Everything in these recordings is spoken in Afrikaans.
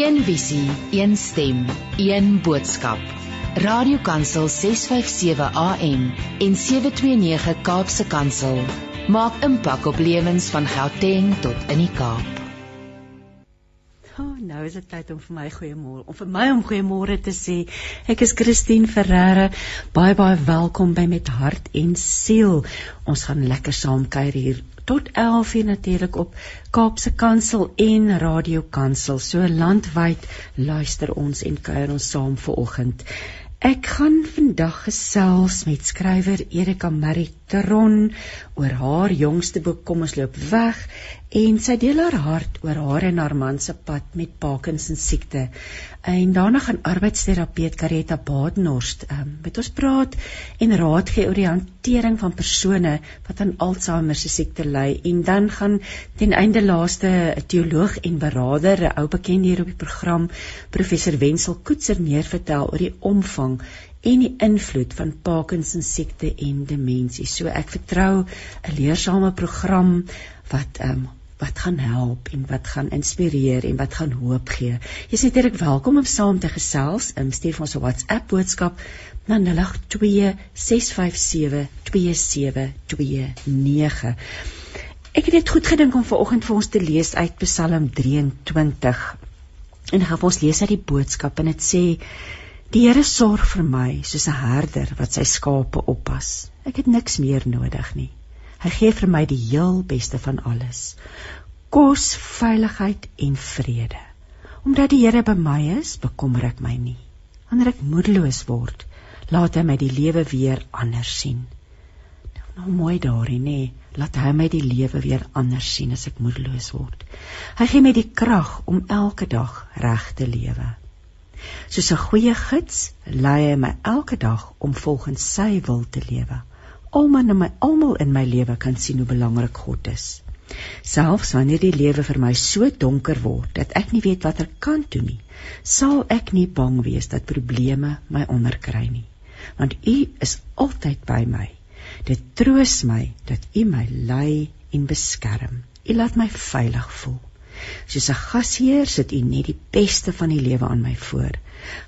Een visie, een stem, een boodskap. Radiokansel 657 AM en 729 Kaapse Kansel maak impak op lewens van Gauteng tot in die Kaap. Oh, nou is dit tyd om vir my goeiemôre, om vir my om goeiemôre te sê. Ek is Christine Ferreira. Baie baie welkom by Met Hart en Siel. Ons gaan lekker saam kuier hier tot 11:00 natuurlik op Kaapse Kansel en Radio Kansel. So landwyd luister ons en kuier ons saam vir oggend. Ek gaan vandag gesels met skrywer Erika Maritron oor haar jongste boek Kom ons loop weg en sy deel haar hart oor haar en haar man se pad met Parkinson siekte. En daarna gaan arbeidsterapeut Karetta Badenhorst um, met ons praat en raad gee oor die hantering van persone wat aan Alzheimer se siekte ly en dan gaan ten einde laaste 'n teoloog en beraader, 'n ou bekend hier op die program, professor Wenzel Koetser meer vertel oor die omvang en die invloed van Parkinson siekte en demensie. So ek vertrou 'n leersame program wat um, wat gaan help en wat gaan inspireer en wat gaan hoop gee. Jy's natuurlik welkom om saam te gesels. Um, stuur vir ons 'n WhatsApp boodskap na 0826572729. Ek het dit goed gedink om vanoggend vir ons te lees uit Psalm 23. En gaan ons lees uit die boodskap en dit sê Die Here sorg vir my soos 'n herder wat sy skape oppas. Ek het niks meer nodig nie. Hy gee vir my die heel beste van alles. Kos, veiligheid en vrede. Omdat die Here by my is, bekommer ek my nie. Wanneer ek moedeloos word, laat hy my die lewe weer anders sien. Nou mooi daarin nê, laat hy my die lewe weer anders sien as ek moedeloos word. Hy gee my die krag om elke dag reg te lewe. Soos 'n goeie gids lei hy my elke dag om volgens sy wil te lewe almal in my almal in my lewe kan sien hoe belangrik God is. Selfs wanneer die lewe vir my so donker word dat ek nie weet watter kant toe nie, sal ek nie bang wees dat probleme my onderkry nie, want U is altyd by my. Dit troos my dat U my lei en beskerm. U laat my veilig voel. Soos 'n gasheer sit U net die beste van die lewe aan my voor.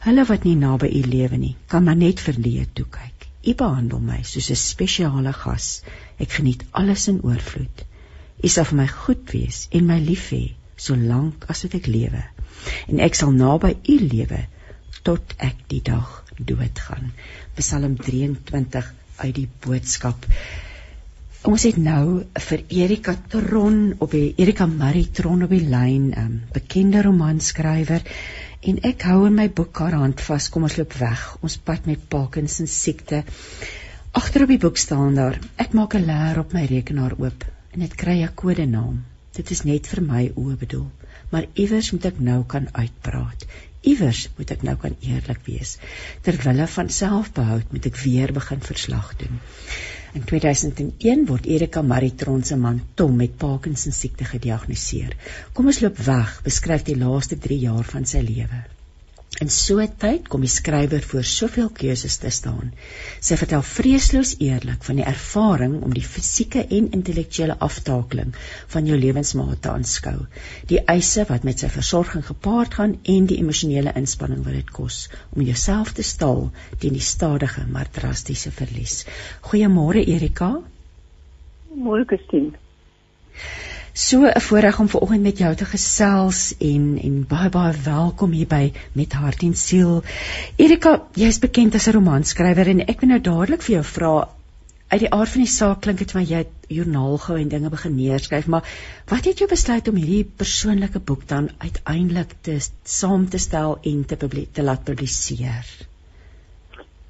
Hulle wat nie naby U lewe nie, kan maar net verleë toe kyk. U behandel my soos 'n spesiale gas. Ek geniet alles in oorvloed. U sal vir my goed wees en my lief hê solank as wat ek lewe. En ek sal naby U lewe tot ek die dag doodgaan. Psalm 23 uit die boodskap. Ons het nou vir Erika Tron op die Erika Marie Tron op die lyn, 'n um, bekende romanskrywer. En ek hou in my boek haar hand vas. Kom ons loop weg. Ons pad met Parkinson siekte. Agter op die boek staan daar: Ek maak 'n leer op my rekenaar oop en dit kry 'n kodenaam. Dit is net vir my oë bedoel, maar iewers moet ek nou kan uitpraat. Iewers moet ek nou kan eerlik wees. Terwille van selfbehoud moet ek weer begin verslag doen. In 2001 word Erika Maritron se man Tom met Parkinson siekte gediagnoseer. Kom ons loop weg, beskryf die laaste 3 jaar van sy lewe. In so 'n tyd kom die skrywer voor soveel keuses te staan. Sy vertel vreesloos eerlik van die ervaring om die fisieke en intellektuele aftakeling van jou lewensmaat te aanskou, die eise wat met sy versorging gepaard gaan en die emosionele inspanning wat dit kos om jouself te staal teen die stadige maar drastiese verlies. Goeiemôre Erika. Môre Christine. So 'n voorreg om vanoggend met jou te gesels en en baie baie welkom hier by met hart en siel. Erika, jy's bekend as 'n romanskrywer en ek wil nou dadelik vir jou vra uit die aard van die saak klink dit vir my jy het joernaal gehou en dinge begin neerskryf, maar wat het jou besluit om hierdie persoonlike boek dan uiteindelik te saam te stel en te te laat publiseer?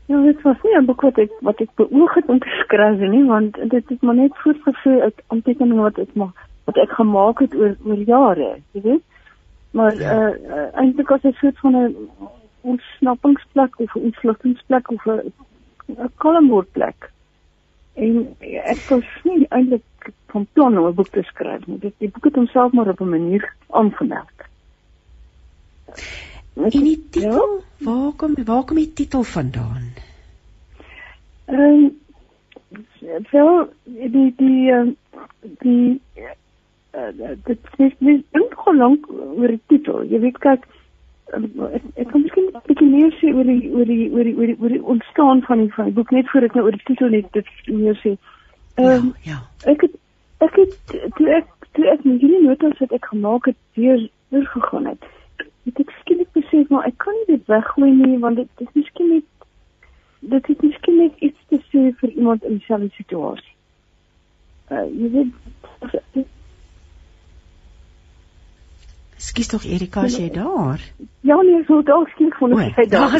Ja, dit was nie 'n boek wat ek wat ek beoog het om te skryf nie, want dit het maar net voortgevloei uit aantekeninge wat ek maar wat ek gemaak het oor oor jare, jy weet. Maar ja. uh, uh eintlik as 'n soort van 'n ontsnappingsplek of 'n ontvlugtingsplek of 'n 'n kalmwoordplek. En ek was nie eintlik van plan om 'n boek te skryf nie. Dit die boek het homself maar op 'n manier aangemerk. En die titel, ja? waar kom waar kom die titel vandaan? Ehm um, wel die die uh, die uh, dit is nie ongelang oor die titel. Jy weet kyk, ek, ek kan miskien 'n bietjie meer sê oor die oor die oor die oor die, oor die ontstaan van die van die boek net voor ek nou oor die titel net dit meer sê. Ehm um, ja, ja. Ek het ek het toe ek toe ek hierdie notas wat ek gemaak het weer weer gegaan het. Het ek skielik besef maar ek kan nie dit weggooi nie want dit is miskien net dit is miskien net iets te sê vir iemand in dieselfde situasie. Uh jy weet Skus tog Erika, as jy daar? Ja, nee, so dalk skielik voel ek hy daar.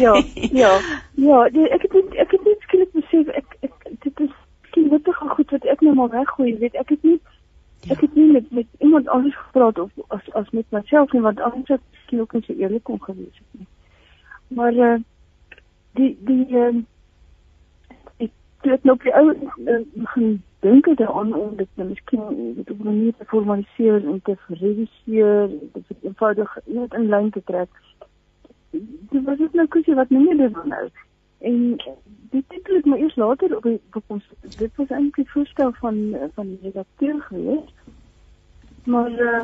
Ja, ja. Ja, die, ek het nie, ek het net skielik besef ek, ek dit is skielik nuttig en goed wat ek nou maar weggooi, weet ek het nie ja. ek het nie met met iemand anders gepraat of as as met myself nie want anders het skielik ook so eerlik kon gewees het nie. Maar uh die die uh, ek het nou op die ou uh, begin dink ek daaraan om dit nou miskien op 'n manier te formaliseer en te reviseer, dit is eenvoudig net in lyn te trek. Dit was net nou kusie wat nie meer dan nou. En dit titel het maar eers later op ons dit was eintlik die voorstel van van die redakteur geweest. Maar uh,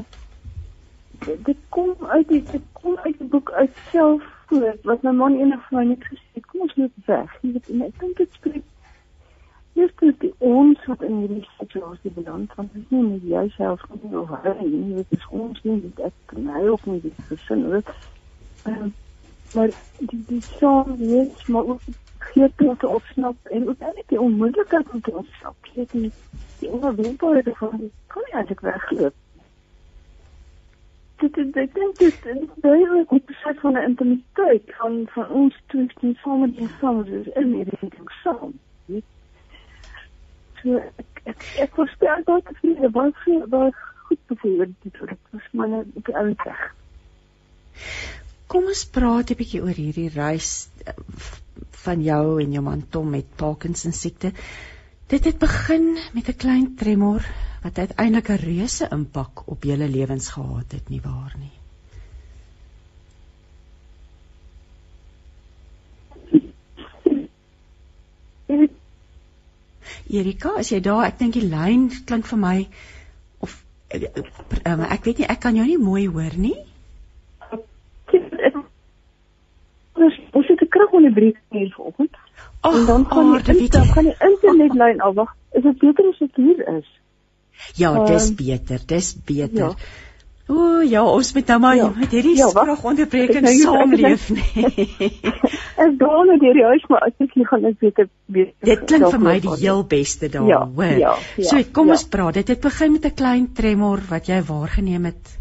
dit kom uit die dit kom uit die boek uit self voort wat my man eendag vir my net gesê het, kom ons loop weg. Jy weet, ek dink dit spreek Eerst is die ons wat in hierdie situasie beland, want dit is nie net jy self nie of hy nie, dit is ons nie, dit ek hy ook nie dit. Um, maar die die saam wees, maar ook gee tot te opsnap en ook eintlik die onmoontlikheid om te opsnap. Die onverwenbare van die kan nie eintlik wegloop. Dit dit dit is besit van 'n intimiteit van van ons twee saam die saam in hierdie ding saam. So ek ek, ek verstaan dat dit nie baie veel baie goed gevoel dit was maar net op die ou weg. Kom ons praat 'n bietjie oor hierdie reis eh, van jou en jou man Tom met Parkinson siekte. Dit het begin met 'n klein tremor wat uiteindelik 'n reuse impak op julle lewens gehad het, nie waar nie? Ek Erika, as jy daar, ek dink die lyn klink vir my of um, ek weet nie, ek kan jou nie mooi hoor nie. Ons het 'n kragonderbreking hier vanoggend. En dan kan oh, die, dan kan die internetlyn alwag. Is dit beter as dit hier is? Ja, dis um, beter, dis beter. Ja. O ja, ons moet nou maar ja. met hierdie ja, spraakondebreking nou saamleef nie. Ek gaan net hierdie huis maar as ek nie gaan ek weet weet. Dit klink vir my die heel beste daar, ja, hoor. Ja, ja, so kom ja. ons praat. Dit het begin met 'n klein tremor wat jy waargeneem het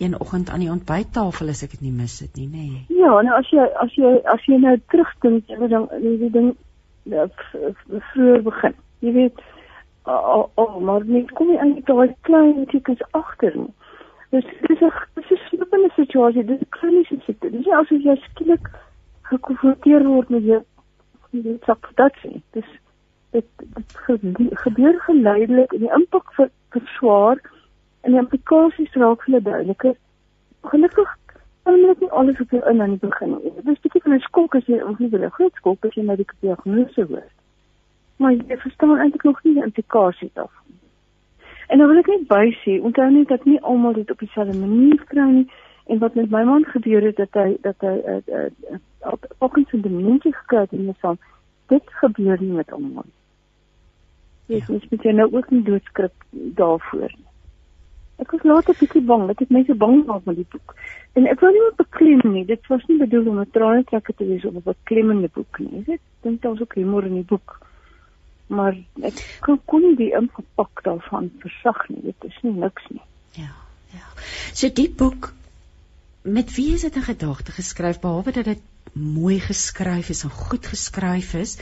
een oggend aan die ontbyttafel as ek dit nie mis het nie, nê. Nee. Ja, nou as jy as jy as jy nou terugdink, jy weet dan die ding ja, vroeër begin. Jy weet Oh, oh, maar net kom jy eintlik daai klein tekens agter nie. Dis dis 'n dis 'n slippende situasie. Dis 'n kroniese siekte. Dis nie asof jy skielik gekonfronteer word met jy dit sak dat sien. Dis dit dit gebeur geleidelik en die impak vir vir swaar en die implikasies raak hulle duideliker. Gelukkig kan hulle nie alles op jou in aan die begin nie. Dit is bietjie van 'n skok as jy ongeveer 'n groot skok as jy na die diagnose hoor. Maar jy verstaan eintlik nog nie die implikasies daarvan. En dan wil ek net by sê, onthou net dat nie almal dit op dieselfde manier kry nie en wat met my man gebeur het dat hy dat hy uh, uh, uh, ook 'n demensie gekry het en hy sê dit gebeur nie met almal. Dis ja. moet jy nou ook nie doodskrip daarvoor nie. Ek was later bietjie bang, ek het mense bang gemaak met die boek. En ek wou nie op beklem nie. Dit was nie bedoel om 'n trane trekker te wees of 'n beklemmende boek nie. Ek dink daar was ook humor in die boek maar ek kon, kon nie die impak daarvan versag nie. Dit is nie niks nie. Ja ja. So die boek met wie is dit in gedagte geskryf? Behalwe dat dit mooi geskryf is en goed geskryf is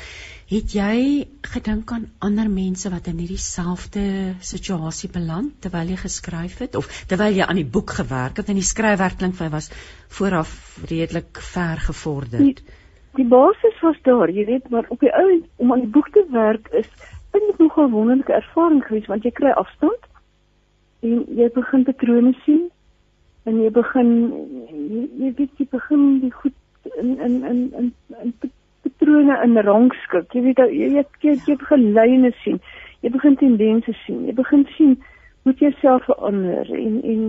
het jy gedink aan ander mense wat in hierdie selfde situasie beland terwyl jy geskryf het? Of terwyl jy aan die boek gewerk het en die skryfwerk klink vir my was vooraf redelik ver gevorderd die, die basis was daar, jy weet, maar op die ou om aan die boek te werk is dit nogal wonderlike ervaring gewees want jy kry afstand en jy begin patrone sien en jy begin jy, jy weet jy begin die goed in in in in, in patrone in rangskik. Jy weet jy jy, jy, jy begin lyne sien. Jy begin tendense sien. Jy begin sien hoe jy self verander en en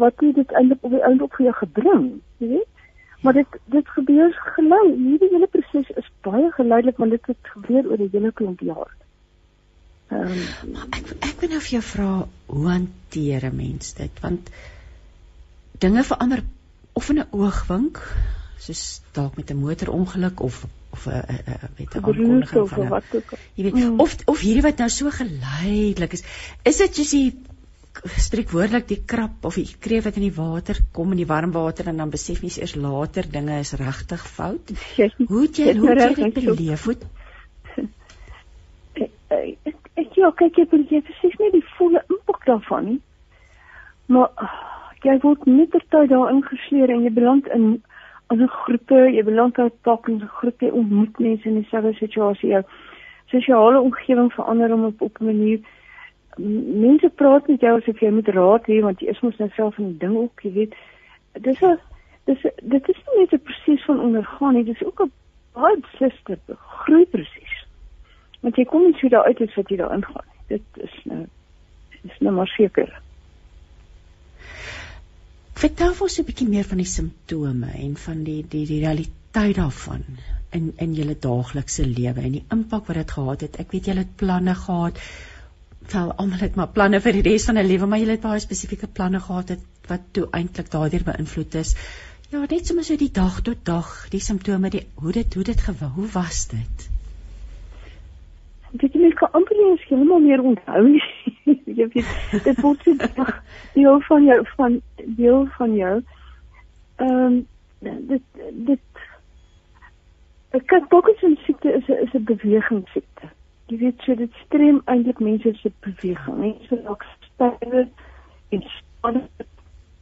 wat jy dit eintlik op die einde op vir jou gebring, jy weet? Maar dit dit gebeur gelei. Hierdie hele proses is baie geleidelik want dit het gebeur oor 'n hele klomp jaar. Ehm um, maar ek ek wil nou vir jou vra hoe hanteer 'n mens dit? Want dinge verander of in 'n oogwink, soos dalk met 'n motorongeluk of of 'n weet 'n aankondiging van al. Jy weet, mm. of of hierdie wat nou so geleidelik is. Is dit jy sê spreekwoordelik die krap of die kreef wat in die water kom in die warm water en dan besef jy eers later dinge is regtig fout. Hoe het jy hoe het jy dit beleef? Hoe ek ja, kyk jy jy presies net die volle impak daarvan nie. Maar jy word net terwyl daar ingesleer en jy beland in as 'n groepe, jy beland in 'n groep jy ontmoet mense in dieselfde situasie. Jou sosiale omgewing verander om op, op 'n manier mense praat met jou asof jy moet raad hê want jy is mos nou self in die ding ook, jy weet. Dis is dis dit is nie net 'n proses van ondergaan nie, dis ook 'n baie besliste groei proses. Want jy kom nie so daar uit as wat jy daar ingaan. Dit is nou is nou maar seker. Vertel ons 'n bietjie meer van die simptome en van die die die realiteit daarvan in in julle daaglikse lewe en die impak wat dit gehad het. Ek weet julle het planne gehad wel almal het maar planne vir die res van hulle lewe, maar jy het baie spesifieke planne gehad het, wat toe eintlik daardeur beïnvloed is. Ja, net sommer so die dag tot dag, die simptome, die hoe dit hoe dit gewa, hoe was dit? Dit is net amper nie skielik meer onthou nie. jy weet, dit word so deel van jou van deel van jou. Ehm um, dit dit ek kyk bokkes en siekte is 'n is 'n bewegingssiekte jy weet so dit strem eintlik mense se beweging. Mense raak stywe en span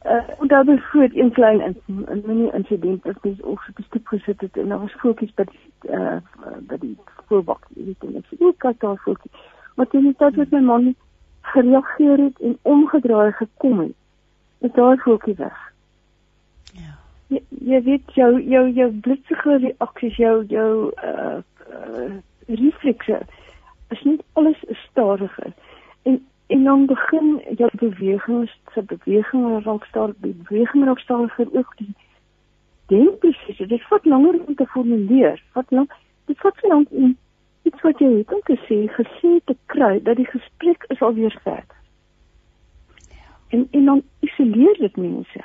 uh, en daar was groot een klein in 'n mini insident wat dis ook so besteek gesit het en daar was voetjies by die uh, by die voorbak jy weet en ek sê ek kyk daar voetjie maar toe net dat my man gereageer het en omgedraai gekom het is daai voetjie weg. Ja. Jy, jy weet jou jou jou blitsige reaksies jou jou uh, uh reflekse is nie alles stadiger en en dan begin jou bewegings se beweging raak stadig beweging raak stadiger ook die denkproses dit vat langer om te formuleer wat lank dit vat so lank om iets wat jy het om te sê gesê te kry dat die gesprek is alweer verder en en dan isoleer dit mense.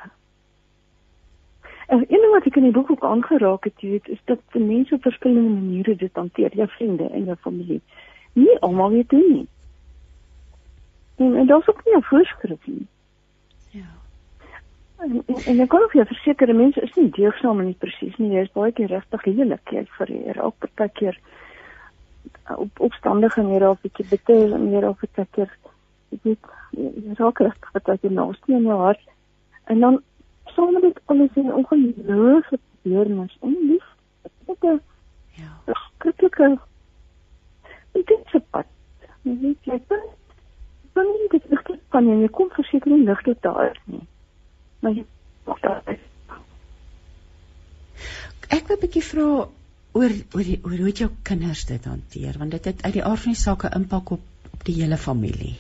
En een ding wat ek in die boek ook aangeraak het, weet, is dat mense op verskillende maniere dit hanteer, jou vriende en jou familie nie almal weet hoe nie. En, en daar's ook nie 'n voorskrif nie. Ja. En, en, en ek kan of jy verseker mense is nie deegsaam nie presies nie. Jy is baie keer regtig heerlik jy vir ook baie keer op opstandige maniere of bietjie betel en meer of ek keer ek weet jy raak regtig wat jy nou sien in jou hart. En dan sou net alles in ongelooflike deernis en lief. Dit is ja. Krikelike dit is 'n pad. Jy weet jy kan nie dit regtig kan jy kom verseker nie lig dit daar nie. Maar jy moet daar is. Ek wil 'n bietjie vra oor oor die, oor hoe jou kinders dit hanteer want dit het uit die aard van die saak 'n impak op op die hele familie.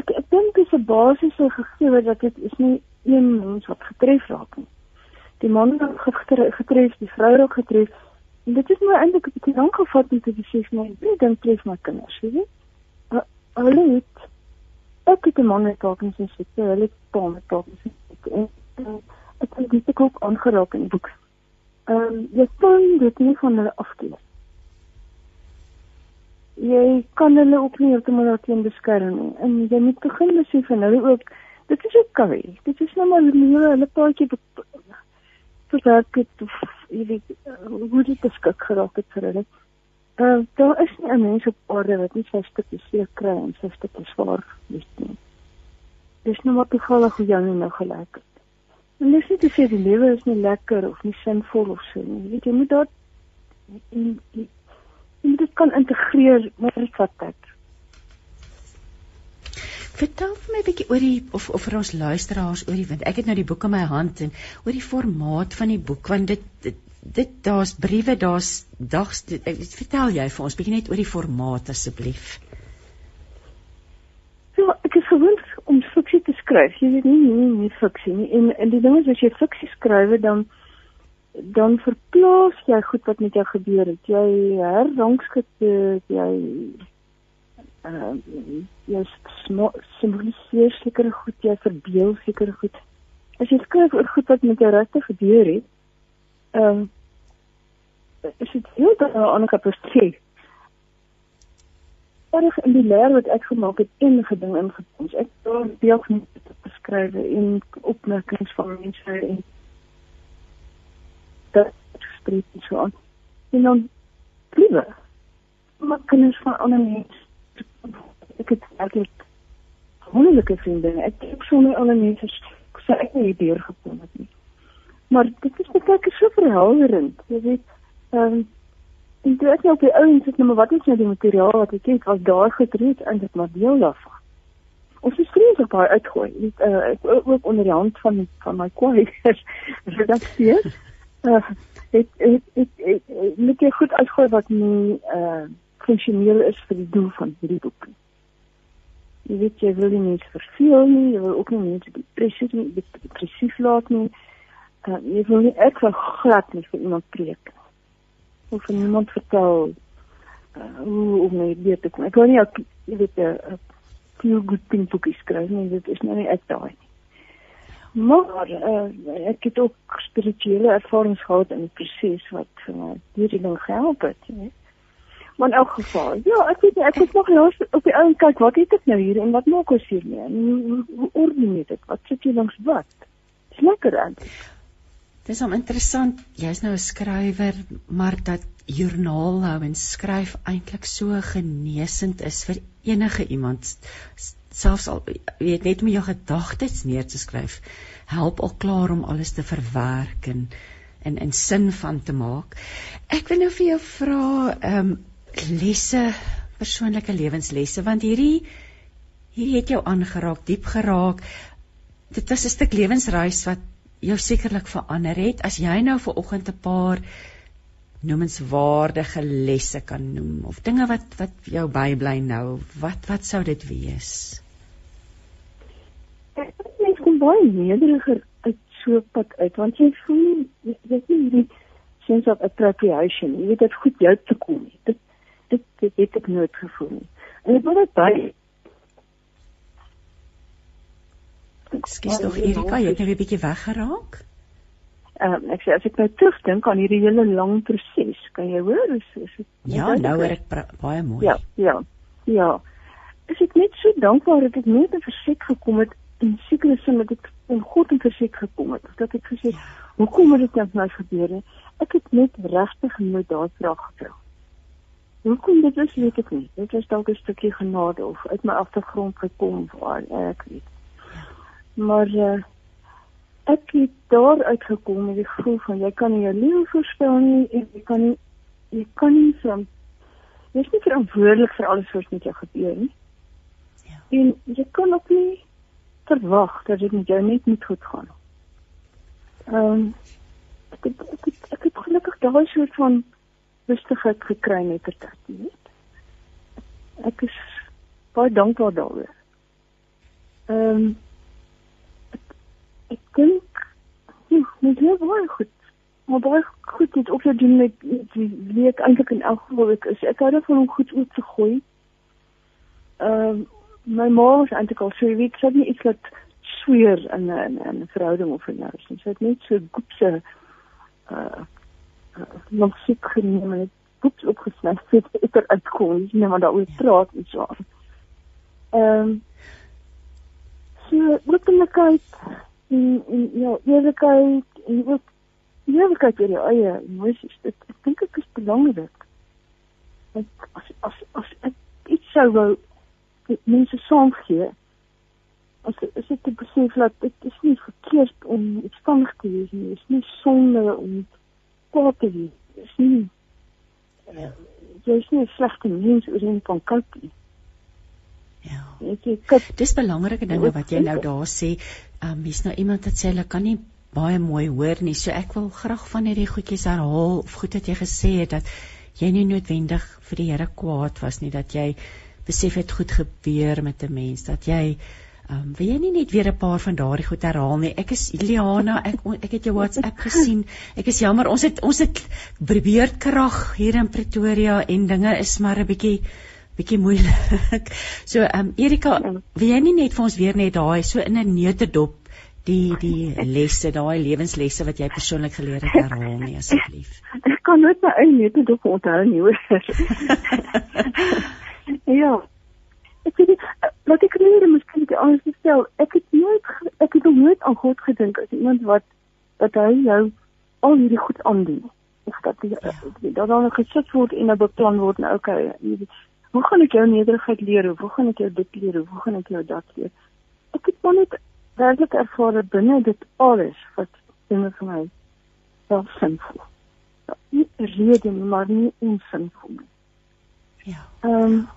Ek ek dink dis 'n basiese gegeewe dat dit is nie een mens wat getref raak nie. Die man word getref, die vrou word getref dit is nou eintlik 'n bietjie lank gevat om te besef maar ek dink tref my kinders, weet jy? Hulle het ek het 'n man met Parkinson se siekte, hulle het pa met Parkinson se siekte. En ek het dit ook aangeraak in boek. Ehm jy kan dit nie van hulle afkeer. Jy kan hulle ook nie heeltemal teen beskerm nie. En jy moet begin besef en hulle ook dit is ook kawie. Dit is nou maar hulle hulle paadjie verwerk het of jy weet uh, hoe dit beskik geraak het vir hulle. Uh, daar is nie 'n mens op aarde wat nie sy stukkie seer kry en sy stukkie swaar is nie. Dis nou maar toevallig hoe jy nou gelyk het. En dis nie te sê die lewe is nie lekker of nie sinvol of so nie. Jy weet jy moet daar jy, jy, jy moet dit kan integreer met wat tyd. Vertel vir my 'n bietjie oor die of of vir ons luisteraars oor die want ek het nou die boek in my hand en oor die formaat van die boek want dit dit, dit daar's briewe, daar's dags dit, vertel jy vir ons bietjie net oor die formaat asseblief. Ja, ek is gewoond om fiksie te skryf, jy weet nie nie, nie fiksie nie. En en die ding is as jy fiksie skryf, dan dan verplaas jy goed wat met jou gebeur het. Jy herrangskik jy ehm uh, jy simboliseer sekere goed, jy verbeel sekere goed. As jy skryf oor goed wat met jou regtig gebeur het, ehm um, is dit heel dan 'n ander kapasiteit erg in die leer wat ek gemaak het en geding ingepoms. Ek het deel van dit beskryf in opmerkings van mense en dat spreek so aan. En dan liewe maar kinders van ander mense ek het altyd wonderlike vriende. Ek het sonder ander mense sê ek nie deur gekom het nie. Maar dit is baie so verhelderend. Jy weet, ehm um, ek nou op die ouens het, nou maar wat is nou die materiaal wat ek het, was daar getreed en dit maar deel daarvan. Ons het vreeslik baie uitgooi. Ek uh, ek ook onder die hand van van my kwaiers redakteur. Uh, ek ek ek ek moet jy goed uitgooi wat nie uh funksioneel is vir die doel van hierdie boek. Jy weet jy wil nie net verveel nie, jy wil ook nie net depressief nie, depressief laat nie. Uh, jy wil nie ek wil glad nie vir iemand preek of van iemand vertel uh, hoe om my idee te kom. Ek kan nie ek weet 'n feel good thing boekie skryf nie, dit is nou nie ek daai nie. Maar uh, ek het ook spirituele ervarings gehad in die proses wat vir my hierdie ding gehelp het, nee. Maar in elk geval, ja, ek weet nie, ek het nog los op die ou kyk wat het ek nou hier en wat maak ons hier mee? Hoe ordeneer dit? Wat sit jy langs wat? Dis lekker aan. Dis om interessant. Jy's nou 'n skrywer, maar dat joernaal hou en skryf eintlik so genesend is vir enige iemand. Selfs al weet net om jou gedagtes neer te skryf, help al klaar om alles te verwerk en en in sin van te maak. Ek wil nou vir jou vra ehm um, lesse, persoonlike lewenslesse want hierdie hierdie het jou aangeraak, diep geraak. Dit was 'n stuk lewensreis wat jou sekerlik verander het. As jy nou vir oggend 'n paar noemenswaardige lesse kan noem of dinge wat wat jou bybly nou wat wat sou dit wees? Ek dink kom baie nederiger uit so pad uit want jy voel jy weet nie hierdie sense of appropriation jy weet dit goed jou te kom dit dit dit het ek nooit gevoel nie en ek wil dit baie Skus tog Erika, jy het nou 'n bietjie weggeraak. Ehm uh, ek sê as ek nou terugdink aan hierdie hele lang proses, kan jy hoor is is dit Ja, nou hoor ek baie mooi. Ja, ja. Ja. Is ek net so dankbaar dat ek net in verset gekom het in sekere sin dat ek in God in verset gekom het. Dat ek gesê, ja. hoekom het dit nou gebeur? Ek het net regtig nooit daardie vraag gevra. Hoekom dit is weet ek nie. Dit is dalk 'n stukkie genade of uit my agtergrond gekom waar ek weet maar uh, ek het daar uitgekom met die gevoel van jy kan nie jou lewe voorspel nie en jy kan nie jy kan nie van jy is nie verantwoordelik vir alles wat met jou gebeur nie. Ja. En jy kan ook nie verwag dat dit met jou net moet goed gaan. Ehm um, ek het, ek het, ek het gelukkig daai soort van rustigheid gekry met die tyd, weet. Ek is baie dankbaar daaroor. Ehm um, ek dink ja, net heel baie goed. Maar baie goed het ook te doen met wie ek eintlik in elk geval ek is. Ek hou daarvan om goed oop te gooi. Ehm uh, my ma was eintlik al so weet sy nie iets wat sweer in 'n 'n verhouding of in nou. Sy het net so goed se uh nog siek geneem en goed opgesny het ek er uitkom. Net maar daaroor praat en so. Ehm um, so openlikheid en en ja, eerlikheid en ook eerlikheid oor jou eie emosies. Dit ek dink dit is belangrik. Ek as as as ek iets sou wou mense saam gee. As is dit te besef dat dit is nie verkeerd om opstandig te wees nie. Is nie sonde om kwaad te wees. Dit is nie ja. jy is nie 'n slegte mens oor een van koud nie. Ja. Dis belangrike dinge wat jy nou daar sê. Um, hier's nou iemand wat sê hulle kan nie baie mooi hoor nie. So ek wil graag van hierdie goedjies herhaal of goed wat jy gesê het dat jy nie noodwendig vir die Here kwaad was nie, dat jy besef het goed gebeur met 'n mens, dat jy um, wil jy nie net weer 'n paar van daardie goed herhaal nie? Ek is Liana, ek ek het jou WhatsApp gesien. Ek is jammer, ons het ons het beurtkrag hier in Pretoria en dinge is maar 'n bietjie bietjie moeilik. So ehm um, Erika, wil jy nie net vir ons weer net daai so in 'n neutedop die die lesse, daai lewenslesse wat jy persoonlik geleer het herhaal nie asseblief. Ek kan nooit my eie neutedop onthou nie hoor. ja. Ek weet wat ek leer miskien die anders stel. Ek het nooit ek het nooit aan God gedink as iemand wat dat hy jou al hierdie goed aandoen of dat jy ja. dat dan gesit word en 'n beplan word en okay, jy weet hoe gaan ek jou nederigheid leer? Hoe gaan ek jou dit leer? Hoe gaan ek jou dat leer? Ek het maar net werklik ervaar binne dit alles wat dinge vir my self sinvol. Ja, nie rede nie, maar nie onsinvol nie. Ja. Ehm um,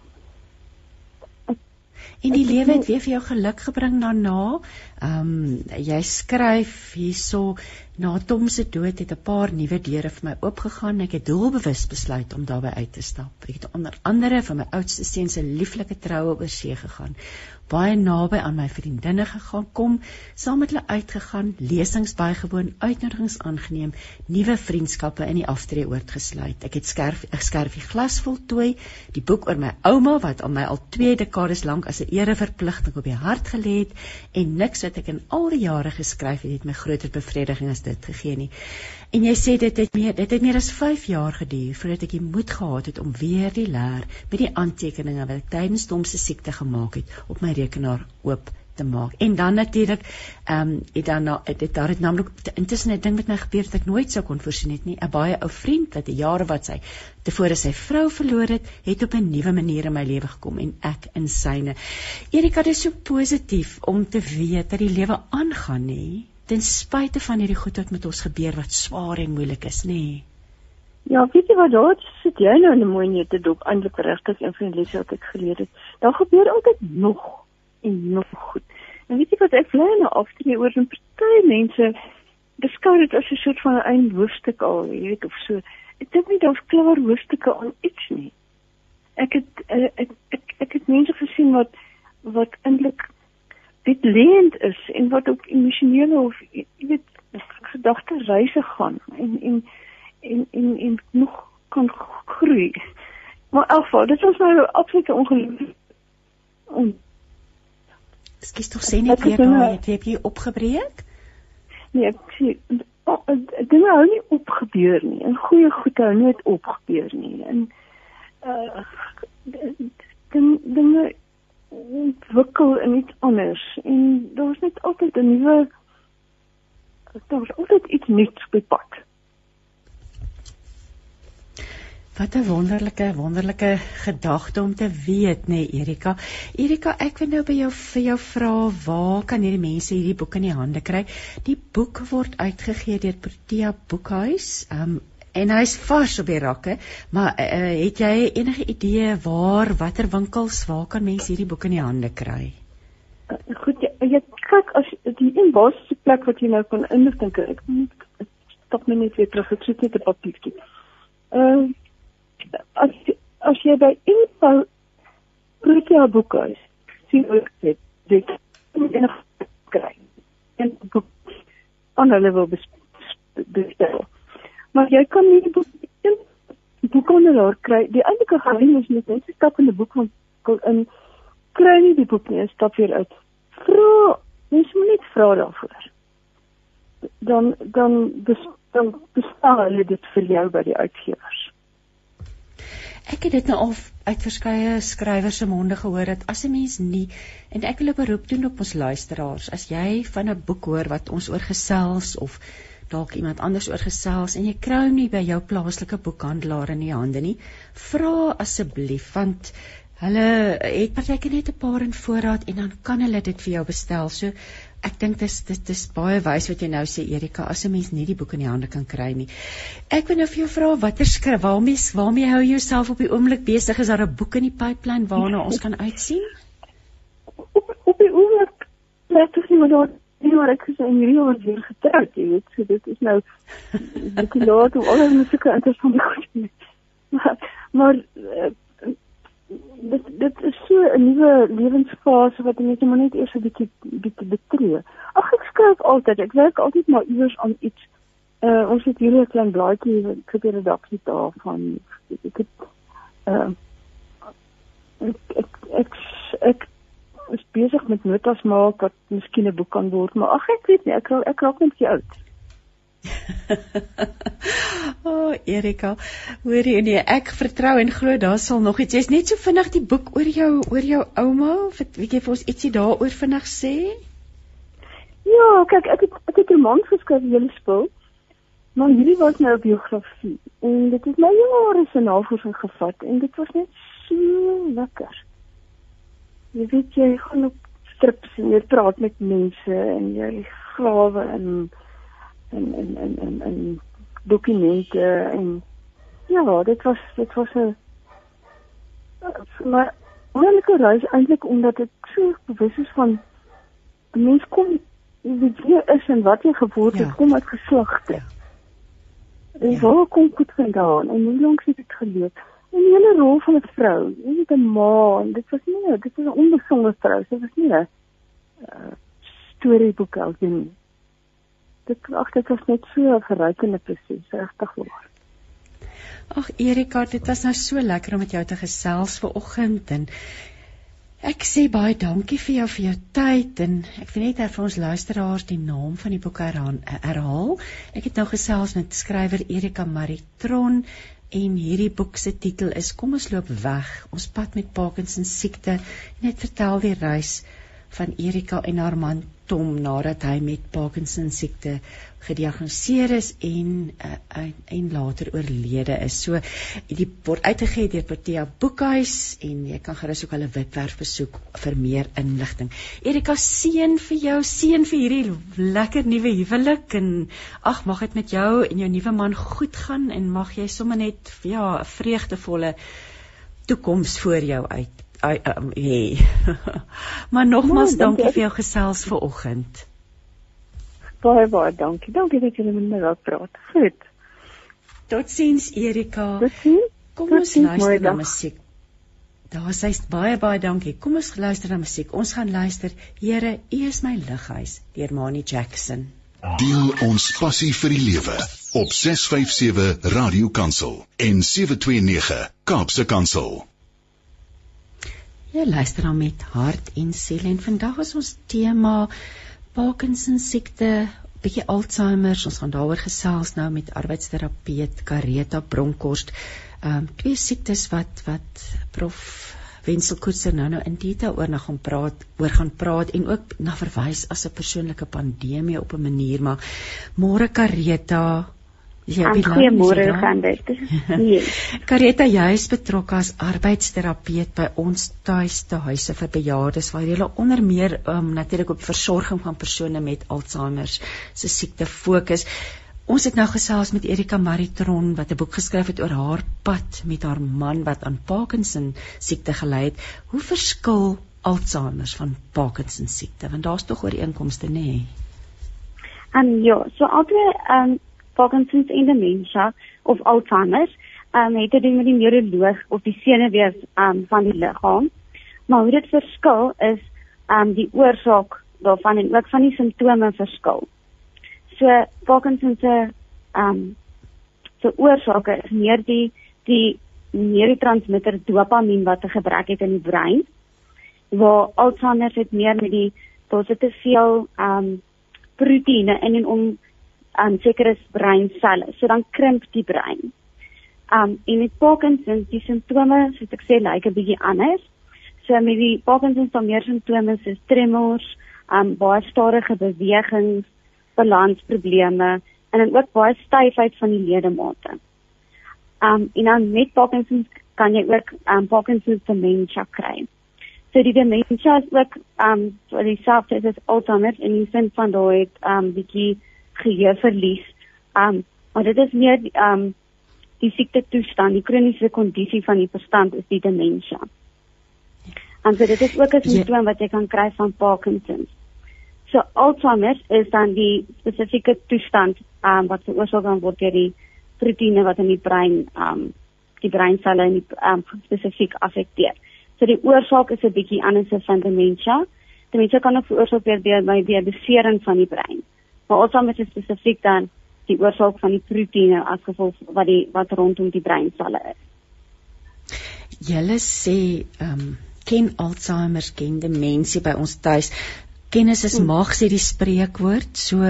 En die lewe het weer vir jou geluk gebring daarna. Ehm um, jy skryf hierso na Tom se dood het 'n paar nuwe deure vir my oopgegaan. Ek het doelbewus besluit om daarbey uit te stap. Ek het onder andere vir my oudste seun se lieflike troue oor see gegaan baie naby aan my vriendinne gegaan kom, saam met hulle uitgegaan, lesings bygewoon, uitnodigings aangeneem, nuwe vriendskappe in die aftree oortgesluit. Ek het skerf 'n skerfie glas voltooi, die boek oor my ouma wat aan my al 2 dekades lank as 'n ereverpligting op die hart gelê het en niks wat ek in al die jare geskryf het, het my groter bevrediging as dit gegee nie. En jy sê dit het meer dit het meer as 5 jaar geduur voordat ek die moed gehad het om weer die leer met die aantekeninge wat ek tydens Tom se siekte gemaak het op my rekenaar oop te maak. En dan natuurlik ehm um, het dan dit daar het naamlik intussen 'n ding met my gebeur wat ek nooit sou kon voorsien het nie. 'n Baie ou vriend wat 'n jare wat sy tevore sy vrou verloor het, het op 'n nuwe manier in my lewe gekom en ek in syne. Erika, dit is so positief om te weet dat die lewe aangaan, nê? Ten spyte van hierdie goed wat met ons gebeur wat swaar en moeilik is, nê? Nee. Ja, weet jy wat daar sit jy nou in 'n mooi net te dop eintlik regtig een van die lesse wat ek geleer het. Daar gebeur altyd nog en nog goed. En weet jy wat ek bly nou aftree oor 'n party mense beskou dit as 'n soort van 'n einde hoofstuk al, jy weet of so. Ek dink nie daar's klaar hoofstukke aan iets nie. Ek het uh, ek, ek ek het mense gesien wat wat eintlik dit leend is en wat ook emosionele of jy weet gedagte reise gaan en en en en, en nog kan groei. Maar alfa, dit was nou absoluut ongelukkig. Om Skus tog sê net weer nou het jy, jy opgebreek? Nee, ek sê dinge hou nie opgebeur nie. En goeie goed hou nooit opgebeur nie. En uh dinge ontwikkel in iets anders en daar's net altyd 'n nuwe daar's altyd iets nuuts op pad. Wat 'n wonderlike wonderlike gedagte om te weet, nê nee, Erika. Erika, ek wil nou by jou vir jou vra, waar kan hierdie mense hierdie boek in die hande kry? Die boek word uitgegee deur Protea Boekhuis. Um en hy's vars op die rakke, maar uh, het jy enige idee waar watter winkels waar kan mense hierdie boeke in die hande kry? Uh, goed, jy, jy kyk as die een basiese plek wat jy nou inligting kry. Ek moet stop net net weer terug ek sit net 'n papiertjie. Ehm as as jy by info Protea boeke sien ook dit dit enige kry. En boek aan hulle wil bestel maar jy kan nie die boek boekhandelaar kry. Die eintlike geheim is net net stap in die boekhandel in kry nie die boek nie, stap weer uit. Vra, mens moet net vra daarvoor. Dan dan bestaan hulle dit vir jou by die uitgewers. Ek het dit nou al uit verskeie skrywers se monde gehoor dat as 'n mens nie en ek wil 'n beroep doen op ons luisteraars, as jy van 'n boek hoor wat ons oor gesels of dalk iemand anders oor gesels en jy kry hom nie by jou plaaslike boekhandelaar in die hande nie, vra asseblief want hulle het partykeer net 'n paar in voorraad en dan kan hulle dit vir jou bestel. So ek dink dis dit is baie wys wat jy nou sê Erika, as 'n mens nie die boek in die hande kan kry nie. Ek wil nou vir jou vra watter skryf waarmee waarmee hou jy jouself op die oomblik besig? Is daar 'n boek in die pipeline waarna ons kan uitsien? Op op die oomblik net as jy maar Nee, maar ek sê in hierdie jaar weer getroud, jy weet, so dit is nou dit is laat om alles met sulke interessante goed te doen. Maar maar uh, dit dit is so 'n nuwe lewensfase wat mense maar net eers 'n bietjie bietjie betree. Ag ek skryf altyd, ek werk altyd maar iewers aan iets. Uh ons het hier 'n klein blaadjie vir die redaksie daarvan. Ek het uh ek ek ek, ek is besig met notas maak wat miskien 'n boek kan word, maar ag ek weet nie, ek ek raak net te oud. o, oh, Erika, hoor jy nee, ek vertrou en glo daar sal nog iets. Jy's net so vinnig die boek oor jou oor jou ouma, weet jy vir ons ietsie daaroor vinnig sê? Ja, kyk, ek het ek het 'n man geskryf julle spul. Maar hierdie was nou 'n biografie en dit het my jare se navorsing gevat en dit was net so lekker. Jy weet jy gaan op strips en jy praat met mense en jy grawe in en en en en en dokumente en ja, dit was dit was 'n maar wonderlike reis eintlik omdat ek so bewus is van mens kom wie jy is en wat jy geword het ja. kom uit geslagte. Ja. En ja. waar kom dit vandaan? En hoe lank het dit geleef? En die hele rol van 'n vrou, nie 'n ma, en dit was nie, dit was 'n onbesonde vrou, dit was nie 'n uh, storieboek alsin dit ag dit was net so 'n verrykende proses regtig waar. Ag Erika, dit was nou so lekker om met jou te gesels ver oggend en ek sê baie dankie vir jou vir jou tyd en ek wil net vir ons luisteraars die naam van die boek herhaal. Ek het nou gesels met skrywer Erika Maritron en hierdie boek se titel is Kom ons loop weg. Ons pad met Parkinson siekte. Net vertel die reis van Erika en haar man Tom nadat hy met Parkinson siekte gediagnoseer is en uh, en later oorlede is. So die word uitgegee deur Protea Boekhuis en jy kan gerus ook hulle webwerf besoek vir meer inligting. Erika seën vir jou, seën vir hierdie lekker nuwe huwelik en ag mag dit met jou en jou nuwe man goed gaan en mag jy sommer net ja, 'n vreugdevolle toekoms voor jou uit ai um, hey. maar nogmaals ja, dankie vir jou gesels vanoggend. Baie baie dankie. Dankie dat jy met my wou praat. Goed. Totsiens Erika. Totsiens. Kom ons luister na musiek. Daar sês baie baie dankie. Kom ons luister na musiek. Ons gaan luister Here, U is my lighuis deur Mani Jackson. Deel ons passie vir die lewe op 657 Radio Kansel en 729 Kaapse Kansel. Jy luister dan met hart en siel en vandag is ons tema Parkinson siekte, bietjie Alzheimer. Ons gaan daaroor gesels nou met arbeidsterapeut Kareta Bronkhorst. Ehm um, twee siektes wat wat prof Wensel Koetser nou nou in detail oor na gaan praat, oor gaan praat en ook na verwys as 'n persoonlike pandemie op 'n manier, maar môre Kareta, Ja, goeiemôre gaan dit. Nee. Kareta, jy is betrokke as arbeidsterapeut by ons tuiste huise vir bejaardes waar jy onder meer um, natuurlik op versorging van persone met Alzheimer se siekte fokus. Ons het nou gesels met Erika Maritron wat 'n boek geskryf het oor haar pad met haar man wat aan Parkinson siekte gely het. Hoe verskil Alzheimer van Parkinson siekte? Want daar's tog ooreenkomste, nê? Nee? Um ja, so albei um Parkinson's en demensie of Alzheimer, um, het dit met die neuroloog of die senuwees um, van die liggaam. Maar hoe dit verskil is um, die oorsaak daarvan en ook van die simptome verskil. So Parkinson's se um, se oorsake is meer die die neurotransmitter dopamien wat 'n gebrek het in die brein. Waar Alzheimer het meer met die te veel ehm um, proteïene in en om um, sekere breinselle. So dan krimp die brein. Um en met Parkinson, die simptome, soos ek sê, lyk like 'n bietjie anders. So met die Parkinson se meer simptome is tremors, um baie stadige bewegings, balansprobleme en dan ook baie styfheid van die ledemate. Um en dan met Parkinson kan jy ook um Parkinson se dementia kry. So die dementia is ook um so dieselfde as Alzheimer in die sin van daai um bietjie geheueverlies. Um maar dit is meer um die siekte toestand, die kroniese kondisie van die verstand is die demensie. En so dit is ook 'n ja. simptoom wat jy kan kry van Parkinson. So Alzheimer is dan die spesifieke toestand um wat veroorsaak word deur die proteïene wat in die brein um die breinselle in die um spesifiek affekteer. So die oorsaak is 'n bietjie anders as van demensie. Demensie kan ook veroorsaak word deur by deur besering van die brein. Maar Alzheimer is spesifiek dan die oorsaak van die proteïene as gevolg wat die wat rondom die breinselle is. Julle sê ehm um, ken Alzheimer, ken demensie by ons tuis. Kennis is mag sê die spreekwoord. So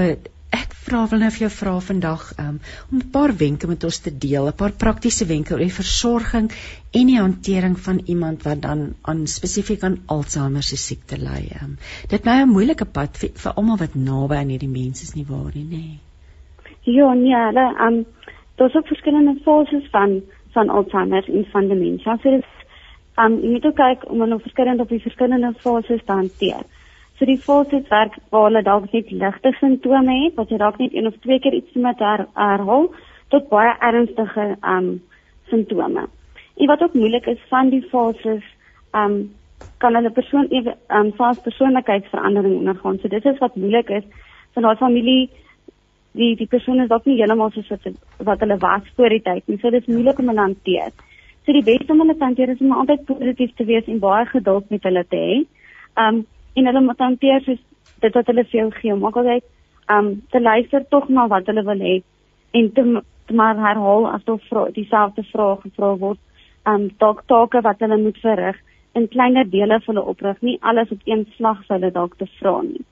ek vra wil nou vir jou vra vandag um, om 'n paar wenke met ons te deel, 'n paar praktiese wenke oor die versorging en die hantering van iemand wat dan aan spesifiek aan Alzheimer se siekte ly. Um, dit nou 'n moeilike pad vir, vir almal wat naby aan hierdie mense is nie waar nie, nê? Ja, nee, hulle um daar's ook verskillende fases van van Alzheimer en van demensie. So dit um jy moet kyk om hulle verskillend op die verskillende fases te hanteer. So die fases werk waar hulle dalk net ligte simptome het, wat jy dalk net een of twee keer iets met her, herhaal tot baie ernstige um simptome. En wat ook moeilik is van die fases um kan hulle persoon ewe um fas persoonlikheidsverandering ondergaan. So dit is wat moeilik is van daai familie die die persoon is dalk nie heeltemal soos wat, wat hulle was voor die tyd nie. So dit is moeilik om hulle hanteer. So die beste om hulle te hanteer is om altyd positief te wees en baie geduld met hulle te hê. Um en hulle moet hanteer soos dit wat hulle vir jou gee, maak altyd um te luister tog na wat hulle wil hê en te, te maar herhaal as hulle vra dieselfde vraag gevra word, um dalk take wat hulle moet verrig in kleiner dele vir hulle oprig, nie alles op een slag vir hulle dalk te vra nie.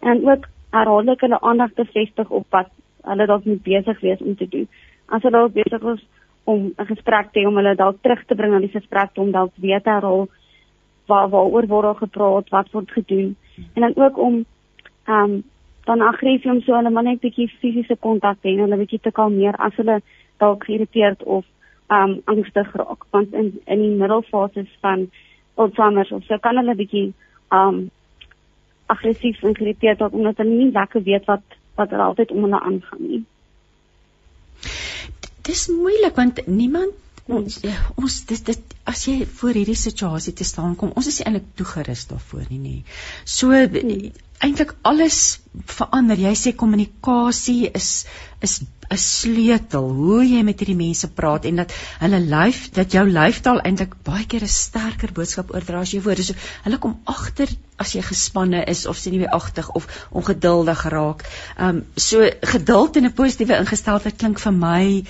En ook herhaaldelik hulle aandag te vestig op wat hulle dalk moet besig wees om te doen. As hulle besig is om 'n gesprek te hê om hulle dalk terug te bring aan die gesprek om dalk weer te herhaal waar waaroor word daar gepraat, wat word gedoen en dan ook om ehm um, dan aggressie om so hulle maar net 'n bietjie fisiese kontak te hê en hulle bietjie te kalmeer as hulle dalk geïrriteerd of ehm um, angstig raak want in in die middelfases van Alzheimer of so kan hulle bietjie ehm um, aggressief en geïrriteerd raak omdat hulle nie lekker weet wat wat er altyd om hulle aangaan nie. Dis moeilik want niemand ons ja, ons dis dit as jy voor hierdie situasie te staan kom ons is eintlik toegerus daarvoor nie nê. So eintlik alles verander. Jy sê kommunikasie is is 'n sleutel hoe jy met hierdie mense praat en dat hulle lyf dat jou lyftaal eintlik baie keer 'n sterker boodskap oordra as jy woorde. So hulle kom agter as jy gespanne is of sien jy agtig of ongeduldig raak. Ehm um, so geduld en 'n positiewe ingesteldheid klink vir my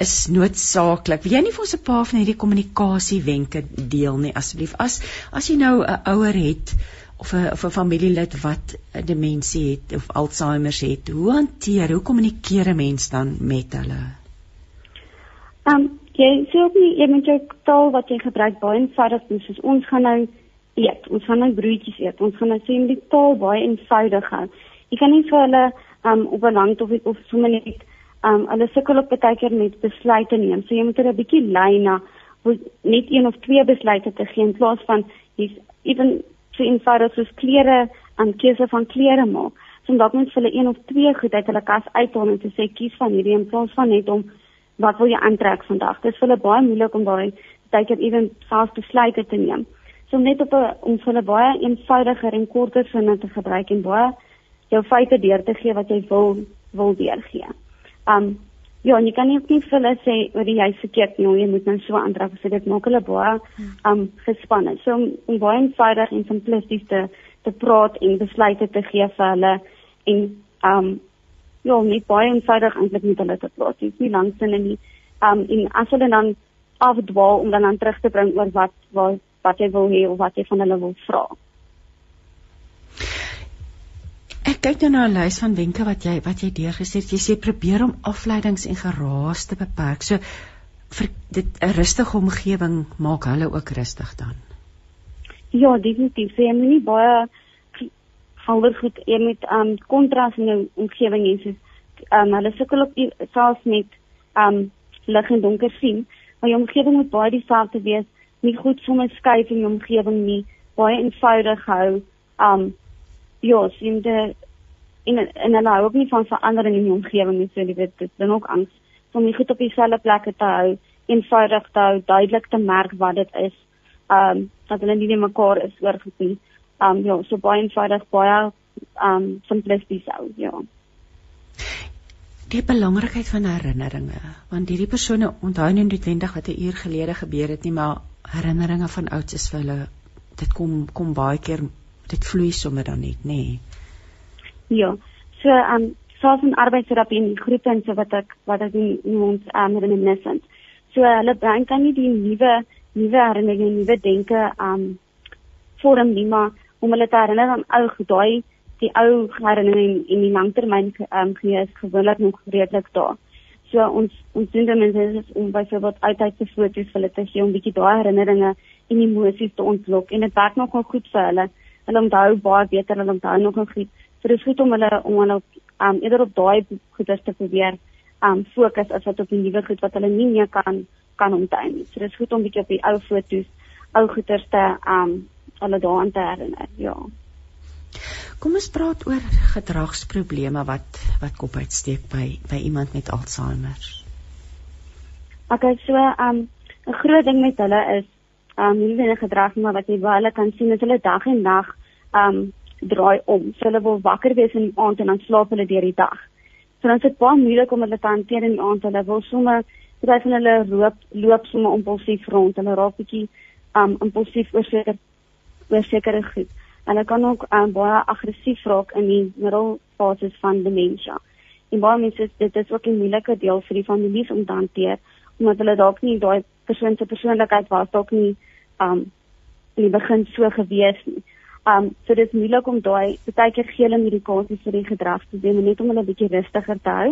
is noodsaaklik. Wil jy nie vir ons 'n paar van hierdie kommunikasiewenke deel nie asseblief? As as jy nou 'n ouer het of 'n of 'n familielid wat demensie het of Alzheimer het, hoe hanteer, hoe kommunikeer 'n mens dan met hulle? Ehm um, jy sê nie jy moet jou taal wat jy gebruik baie eenvoudig doen soos ons gaan nou eet. Ons gaan nou broodjies eet. Ons gaan nou sê die taal baie eenvoudig hou. Jy kan nie vir hulle ehm um, op 'n lang of of sommer net um hulle sukkel op baie keer met besluite neem. So jy moet hulle 'n bietjie lei na net een of twee besluite te gee in plaas van hier's ewen so eenvoudig soos klere en keuse van klere maak. So dalk moet hulle een of twee goed uit hulle kas uithaal en te sê kies van hierdie in plaas van net om wat wil jy aantrek vandag. Dit is vir hulle baie moeilik om daai baie keer ewen vas besluite te neem. So net op 'n om vir hulle baie eenvoudiger en korter sinne te gebruik en baie jou feite deur te gee wat jy wil wil deurgee. Um ja, jy kan nie ook nie vir hulle sê oor die jy verkeerd nie, jy moet nou so aantrek so dit maak hulle baie um gespanne. So om, om baie eenvoudig en simplisties te te praat en besluite te gee vir hulle en um ja, nie baie eenvoudig eintlik met hulle te praat. Dit is nie lanksin nie. Um en as hulle dan afdwaal om dan aan terug te bring oor wat wat wat jy wil hê of wat jy van hulle wil vra. Ek kyk nou na 'n lys van wenke wat jy wat jy deurgesit het. Jy sê probeer om afleidings en geraas te beperk. So vir dit 'n rustige omgewing maak hulle ook rustig dan. Ja, definitief. Jy moet nie baie halder goed jy moet um kontras in jou omgewing hê. So um hulle sukkel op selfs met um lig en donker sien, maar jou omgewing moet baie dieselfde wees. Nie goed sommer skuif in jou omgewing nie. Baie eenvoudig hou. Um ja, sien dit en en hulle hou ook nie van verandering in die omgewing nie, so jy weet dit dan ook angs om nie goed op dieselfde plekke te hou, eenvoudig te hou, duidelik te merk wat dit is. Ehm um, dat hulle nie net mekaar is oor nie. Ehm um, ja, so baie eenvoudig, baie ehm um, simplisties hou, ja. Die belangrikheid van herinneringe, want hierdie persone onthou nie noodwendig wat 'n uur gelede gebeur het nie, maar herinneringe van ouds is vir hulle dit kom kom baie keer dit vloei sommer dan net, nê. Nee. Ja. So ehm um, selfs in arbeidsterapie in groepe en so wat ek wat ek in ons ehm um, reminiscence. So hulle brein kan nie die nuwe nuwe herinneringe, nuwe denke ehm um, vorm nie, maar om hulle te herinner aan ou daai die ou herinneringe in die langtermyn ehm um, gees gewoonlik nog redelik daar. So ons ons doen dan mense om byvoorbeeld altyd te foto's vir hulle te gee om bietjie daai herinneringe en emosies te ontlok en dit werk nogal goed vir hulle. Hulle onthou baie beter, hulle onthou nogal goed. So dit is goed om hulle om hulle um eerder op daai goeders te probeer um fokus as wat op die nuwe goed wat hulle nie meer kan kan onthou nie. So dit is goed om bietjie op die ou foto's, ou goeders te um hulle daaraan te herinner. Ja. Kom ons praat oor gedragsprobleme wat wat kop uitsteek by by iemand met Alzheimer. Okay, so um 'n groot ding met hulle is um nie net gedrag maar wat jy baie hulle kan sien is hulle dag en nag um draai om. So hulle wil wakker wees in die aand en dan slaap hulle deur die dag. So dan is dit baie moeilik om hulle te hanteer in die aand. Hulle wil sommer baie van hulle loop loop sommer impulsief rond. Hulle raak bietjie um impulsief oor seker oor sekere goed. Hulle kan ook um, baie aggressief raak in die middelfases van demensie. En baie mense dit is ook 'n moeilike deel vir die families om te hanteer omdat hulle dalk nie daai persoon se persoonlikheid was dalk nie um in die begin so gewees nie. Um so dit is moeilik om daai baie keer gele medikasie vir die gedrag te doen net om hulle bietjie rustiger te hou.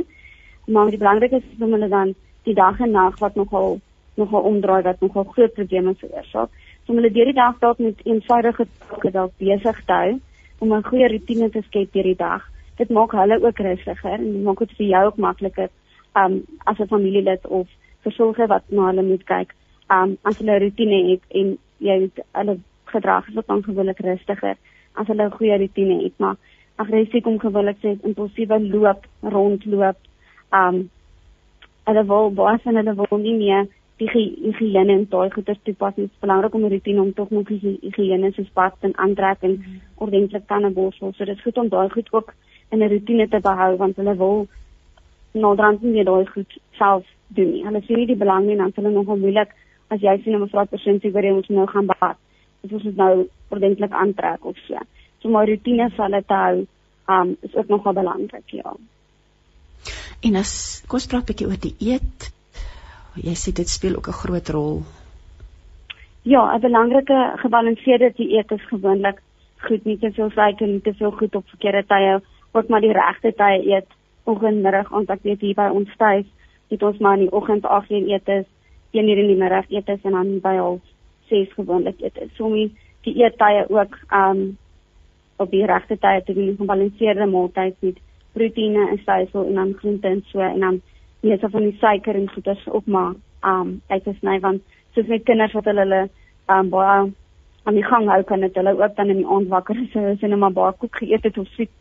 Maar die belangrikste is om hulle dan die dag en nag wat nogal nogal omdraai wat nogal groot probleme veroorsaak. So om hulle deur die dag dalk met eenvoudige take dalk besig te hou om 'n goeie rotine te skep deur die dag. Dit maak hulle ook rustiger en dit maak dit vir jou ook makliker um as 'n familielid of versorger wat na hulle moet kyk. Um as hulle 'n rotine het en jy hulle gedrag is wat dan gewoonlik rustiger as hulle 'n goeie rotine het, maar aggressie kom gewoonlik sê impulsiewe loop, rondloop. Um hulle wil baie van hulle wil nie meer die higiëne en daai goeie toepas nie. Dit is belangrik om 'n rotine om tog nog die higiëne soos pas en aantrek en ordentlik tande borsel. So dit is goed om daai goed ook in 'n rotine te behou want hulle wil dan nie daai goed self doen nie. Hulle sien nie die belang nie en dan hulle nogal moeilik as jy sien 'n mevrou persoon sê jy moet nou gaan bad of ons dit nou ordentlik aantrek of so. So my rotine sal dit hou, um is ook nogal belangrik, ja. En as kos praat 'n bietjie oor die eet. Jy sê dit speel ook 'n groot rol. Ja, 'n belangrike gebalanseerde dieet is gewoonlik goed, nie te veel suiker, nie te veel goed op verkeerde tye, ook maar die regte tye eet. Oggendmiddag, ons ek weet hier by ons tuis, het ons maar in die oggend 8 uur eet is, 1 uur in die middag eet is en dan by half 6 gewoonlik eet. So om die eettye ook um op die regte tye te doen, gebalanseerde maaltyd met proteïene en suiwer en dan groente en so en dan so van die suiker en goeders op maar um uit te sny want soos met kinders wat hulle hulle um baie aan die gang hou kan dit hulle ook dan in die aand wakker is so as hulle maar baie koek geëet het of soet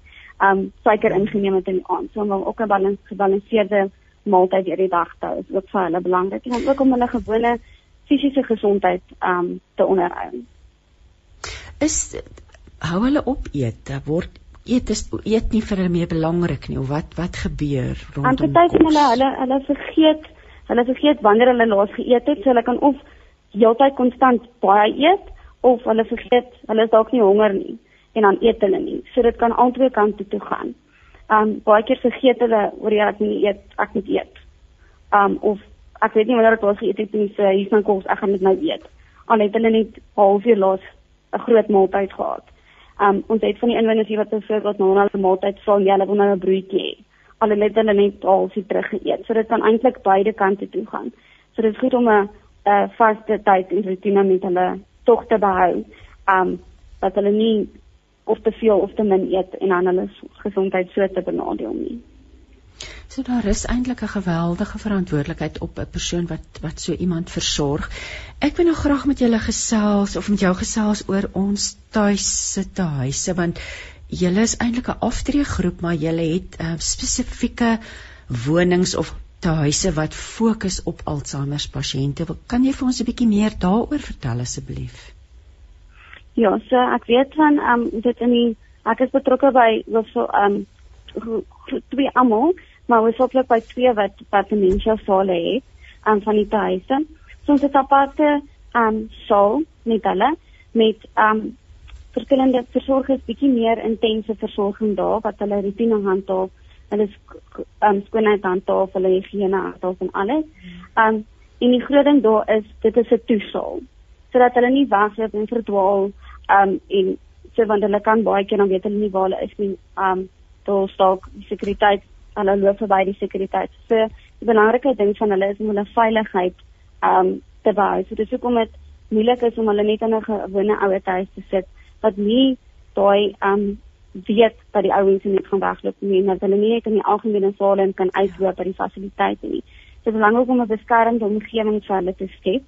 um suiker ingeneem het in die aand. So om ook 'n balans gebalanseerde maaltyd deur die dag te hou is ook vir hulle belangrik en dan ook om hulle gewone fisiese gesondheid um te onderhou. Is hou hulle op eet? Word eet is eet nie vir hulle meer belangrik nie of wat wat gebeur rondom? Want party van hulle hulle hulle vergeet hulle vergeet wanneer hulle laas geëet het, so hulle kan of heeltyd konstant baie eet of hulle vergeet hulle is dalk nie honger nie en dan eet hulle nie. So dit kan albei kante toe gaan. Um baie keer vergeet hulle oor jy ek nie eet, ek moet eet. Um of ek weet nie wanneer dit was geëet het nie, so hier van kos, ek gaan dit nou eet. Al het hulle net halfuur laas 'n groot maaltyd gehad. Um ons het van die inwoners hier wat byvoorbeeld na 'n maaltyd vra, ja, hulle wil nou 'n broodjie hê. Al het hulle net halfuur terug geëet. So dit kan eintlik beide kante toe gaan. So dit is goed om 'n 'n vaste tyd en rotine met hulle tog te behou. Um dat hulle nie of te veel of te min eet en dan hulle gesondheid so te benadeel nie. So daar is eintlik 'n geweldige verantwoordelikheid op 'n persoon wat wat so iemand versorg. Ek wil nou graag met julle gesels of met jou gesels oor ons tuise te huise want julle is eintlik 'n aftreegroep maar julle het uh, spesifieke wonings of tuise wat fokus op Alzheimer pasiënte. Kan jy vir ons 'n bietjie meer daaroor vertel asseblief? Ja, so ek weet van ehm um, dit in die ek is betrokke by so ehm um, twee almal maar ons het ook by twee wat dementia sale het aan van die huise. So ons het aparte um saal met hulle met um verskillende versorgers bietjie meer intense versorging daar wat hulle rutine handhaaf, hulle um skoonheid handhaaf, hulle higiëne handhaaf en alles. Um en die groot ding daar is dit is 'n toesaal sodat hulle nie wegloop en verdwaal um en so want hulle kan baie keer dan weet hulle nie waar hulle is nie. Um daar staan sekuriteit, hulle loop verby die sekuriteit. So die belangrike ding van hulle is om hulle veiligheid um te bou. So dis hoekom dit moeilik is om hulle net in 'n gewone ouer huis te sit wat nie daai um weet dat die ouens net gaan wegloop nie, dat hulle nie net in die algemene sale en kan uitloop by die fasiliteite nie. Dit is belangrik om 'n beskermde omgewing vir hulle te skep.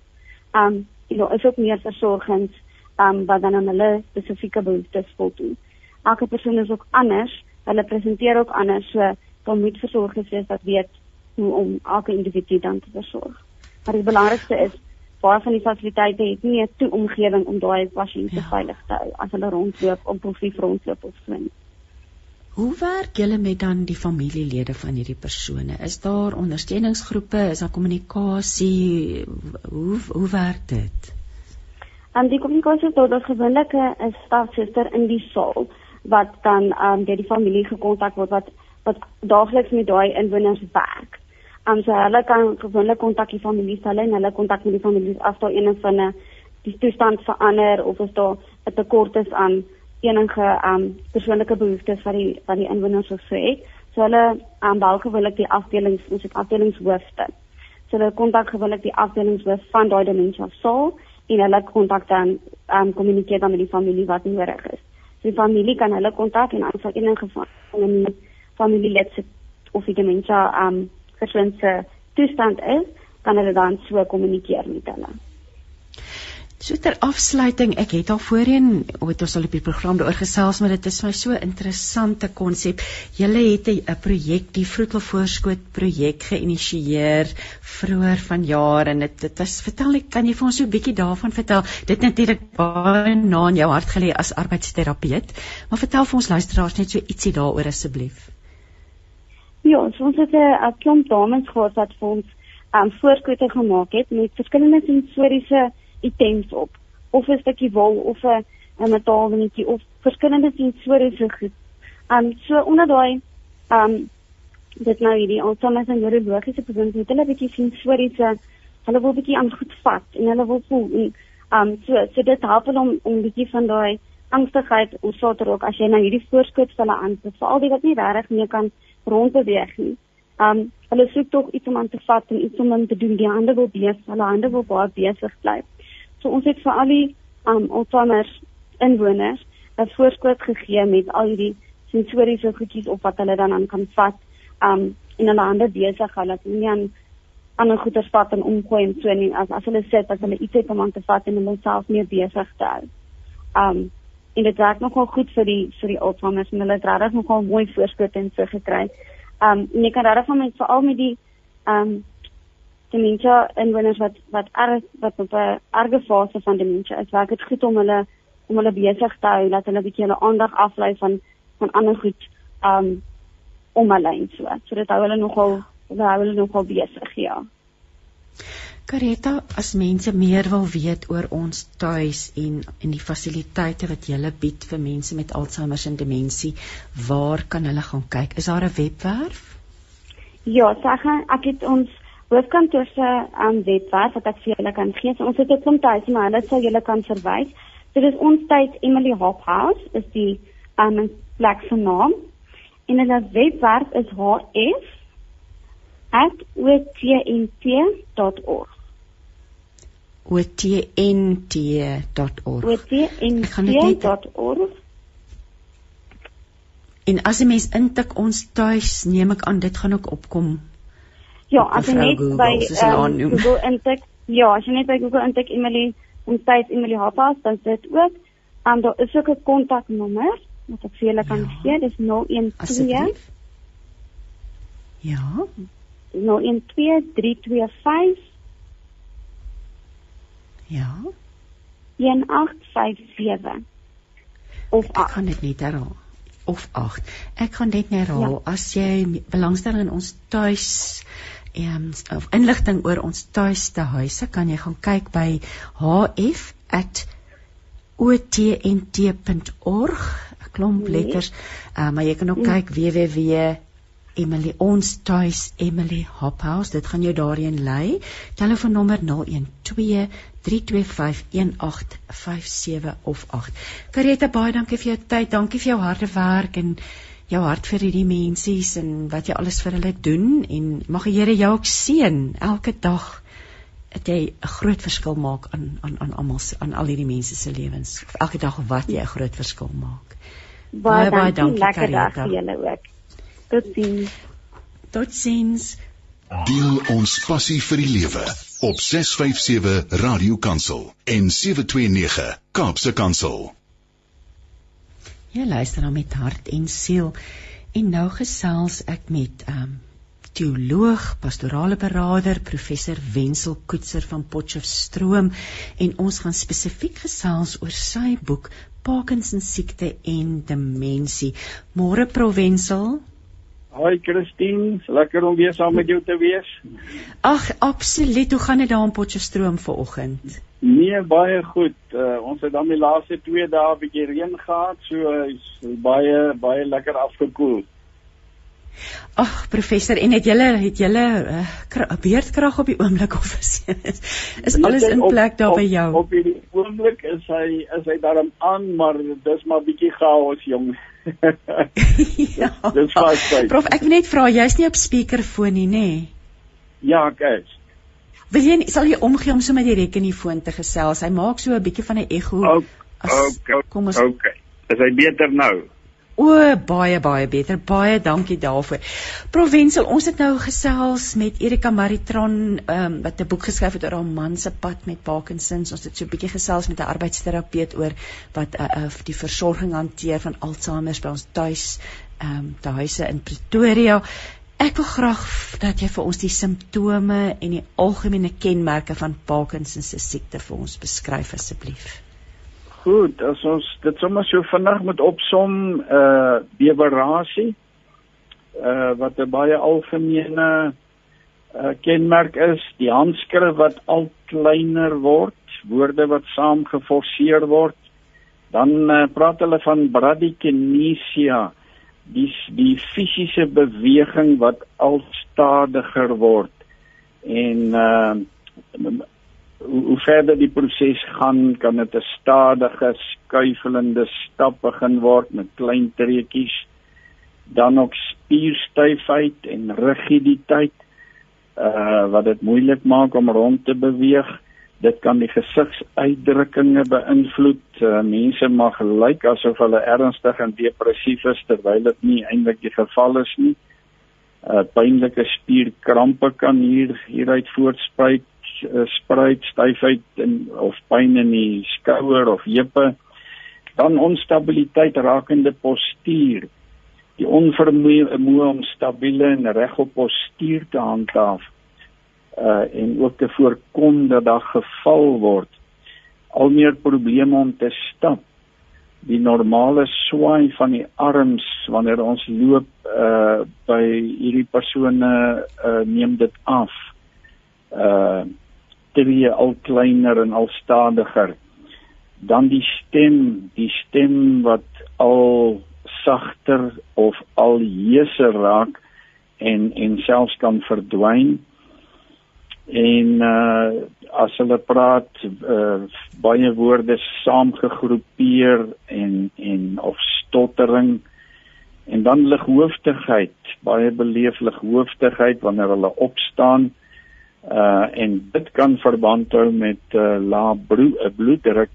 Um jy know, is ook meer versorgings um wat dan aan hulle spesifieke behoeftes voldoen. Elke persoon is ook anders. Hulle presenteer ook anders. So dan moet versorgers wees wat weet hoe om elke individu dan te versorg. Maar die belangrikste is baie van die fasiliteite het nie 'n toe omgewing om daai pasiënte ja. veilig te hou as hulle rondloop op of nie rondloop of swem. Hoe werk julle met dan die familielede van hierdie persone? Is daar ondersteuningsgroepe? Is daar kommunikasie? Hoe hoe werk dit? En die kommunikasie is tot gewoonlik 'n stafsuster in die saal wat dan um, deur die familie gekontak word wat wat daagliks met daai inwoners werk. Um, so hulle kan gewoonlik kontak die familie hulle hulle kontak met die familie as daar een van 'n die toestand verander of as daar 'n tekort is aan enige um persoonlike behoeftes wat die wat die inwoners of so het. So hulle um bel gewoonlik die afdelings, ons het afdelingshoofde. So hulle kontak gewoonlik die afdelingshoof van daai dementia saal en hulle kontak dan um kommunikeer dan met die familie wat nodig is. So die familie kan hulle kontak en as enige van 'n familielid of die dementia um persoon se toestand is, kan hulle dan so kommunikeer met hulle. So ter afsluiting, ek het al voorheen ooit ons al op die program daaroor gesels, maar dit is my so interessante konsep. Julle het 'n projek, die Vroetelvoorskoot projek geïnisieer vroeër vanjaar en dit dit was vertel ek kan jy vir ons so 'n bietjie daarvan vertel? Dit natuurlik baie na in jou hart gelê as arbeidsterapeut, maar vertel vir ons luisteraars net so ietsie daaroor asseblief. Ja, so ons het 'n klomp dames gehad wat vir ons um voorskote gemaak het met verskillende sensoriese items op. Of 'n stukkie wol of 'n 'n metaalwingetjie of verskillende sensoriese goed. Um so onder daai um dit nou hierdie Alzheimer en neurologiese persone het hulle 'n bietjie sensoriese hulle wil 'n bietjie aan goed vat en hulle wil voel en um so so dit help hulle om om bietjie van daai angstigheid of so te raak as jy nou hierdie voorskoot vir hulle aan veral die wat nie regtig mee kan rondbeweeg nie. Um hulle soek tog iets om aan te vat en iets om aan te doen. Die hande wil besig, hulle hande wil baie besig bly. So ons het vir al die um Alzheimer inwoners 'n voorskot gegee met al hierdie sensoriese goedjies op wat hulle dan aan kan vat. Um en hulle hande besig hou dat hulle nie aan ander goeder vat en omgooi en so nie as as hulle sit as hulle iets het om aan te vat en hulle self meer besig te hou. Um en dit werk nogal goed vir die vir die Alzheimer's en hulle het regtig nogal mooi voorskote en so gekry. Um en jy kan regtig van met veral met die um dementia inwoners wat wat erg wat op 'n erge fase van dementia is, werk dit goed om hulle om hulle besig te hou dat hulle 'n bietjie hulle aandag aflei van van ander goed um om hulle en so. So dit hou hulle nogal hou hulle nogal besig, ja. Kareta, as mense meer wil weet oor ons tuis en en die fasiliteite wat julle bied vir mense met Alzheimer en demensie, waar kan hulle gaan kyk? Is daar 'n webwerf? Ja, sag ek het ons hoofkantoor se um, webwerf wat ek vir julle kan gee. So, ons het 'n klomp tuise, maar hulle sal julle kan verwys. Dit is ons tuis Emily Hop House, is die um, plek se naam. En hulle webwerf is hf@otnt.org otnt.org. otnt.org. En as 'n mens intik ons tuis, neem ek aan dit gaan ook opkom. Ja, as jy net Google, by um, Google intik, ja, as jy net by Google intik Emily ons tuis Emily Hoppas, dan sit ook en daar is ook 'n kontaknommer wat ek vir julle kan ja. gee, dis 012 Asseblief. Ja. 012 325 Ja. 1857. Of ek gaan dit net herhaal. Of 8. Ek gaan dit net herhaal. Ja. As jy belangstelling in ons tuis um, of inligting oor ons tuiste huise, kan jy gaan kyk by hf@otnt.org. 'n Klomp nee. letters. Uh, maar jy kan ook kyk www Emily ons tuis Emily Hophouse. Dit gaan jou daarheen lei. Telefoonnommer 012 3251857 of 8 Kareta baie dankie vir jou tyd. Dankie vir jou harde werk en jou hart vir hierdie mensies en wat jy alles vir hulle doen. En mag die Here jou ook seën. Elke dag dat jy 'n groot verskil maak aan aan aan almal aan al hierdie mense se lewens. Elke dag wat jy 'n groot verskil maak. Baie baie dankie. lekker dag vir julle ook totsiens totsiens deel ons passie vir die lewe op 657 Radio Kansel en 729 Kaapse Kansel Jy luister na met hart en siel. En nou gesels ek met um teoloog, pastorale beraader, professor Wenzel Koetser van Potchefstroom en ons gaan spesifiek gesels oor sy boek Parkinson siekte en demensie. Môre Provensel. Hoi Christine, lekker om weer saam met jou te wees. Ag, absoluut. Hoe gaan dit daar in Potchefstroom vanoggend? Nee, baie goed. Uh, ons het dan die laaste 2 dae 'n bietjie reën gehad, so is baie baie lekker afgekoel. Ag, professor, en het julle het julle uh, beerdkrag op die oomblik of is is nee, alles in plek daar by jou? Op, op die oomblik is hy is hy daarom aan, maar dis maar bietjie chaos, jong. Ja. Dis vas. Prof, ek wil net vra, jy's nie op speakerfoon nie, nê? Nee? Ja, ek is. Wil jy sal jy omgee om so met die rekeniefoon te gesels? Hy maak so 'n bietjie van 'n ekho. Okay. Kom ons Okay. Is hy beter nou? O, baie baie beter. Baie dankie daarvoor. Provensel, ons het nou gesels met Erika Maritron, ehm um, wat 'n boek geskryf het oor haar man se pad met Parkinsons. Ons het so 'n bietjie gesels met 'n arbeidsterapeut oor wat uh, uh, die versorging hanteer van Alzheimer by ons tuis, ehm um, te huise in Pretoria. Ek wil graag dat jy vir ons die simptome en die algemene kenmerke van Parkinson se siekte vir ons beskryf asseblief. Goed, as ons dit sommer so vinnig moet opsom, uh bewerasie uh wat 'n baie algemene uh kenmerk is, die handskrif wat al kleiner word, woorde wat saam geforseer word. Dan uh, praat hulle van bradykinesia die die fisiese beweging wat al stadiger word en uh hoe, hoe verder die proses gaan kan dit 'n stadige skuifelende stap begin word met klein treukies dan ook spierstyfheid en rigiditeit uh wat dit moeilik maak om rond te beweeg dit kan die gesigsuitdrukkings beïnvloed. Uh, mense mag lyk asof hulle ernstig en depressief is terwyl dit nie eintlik die geval is nie. Uh pynlike spierkrampe kan hier hieruit voortspruit, spruit styfheid en of pyn in die skouer of heupe. Dan onstabiliteit rakende postuur. Die onvermoë om stabiele en regop postuur te handhaaf uh en ook te voorkom dat daar geval word. Al meer probleme om te stap. Die normale swaai van die arms wanneer ons loop uh by hierdie persone uh neem dit af. Uh tree al kleiner en al stadiger. Dan die stem, die stem wat al sagter of al heeser raak en en selfs kan verdwyn. En uh as hulle praat uh baie woorde saamgegroepeer en en of stottering. En dan lighooftigheid baie beleeflik hooftigheid wanneer hulle opstaan uh en dit kan verband hou met uh lae bloeddruk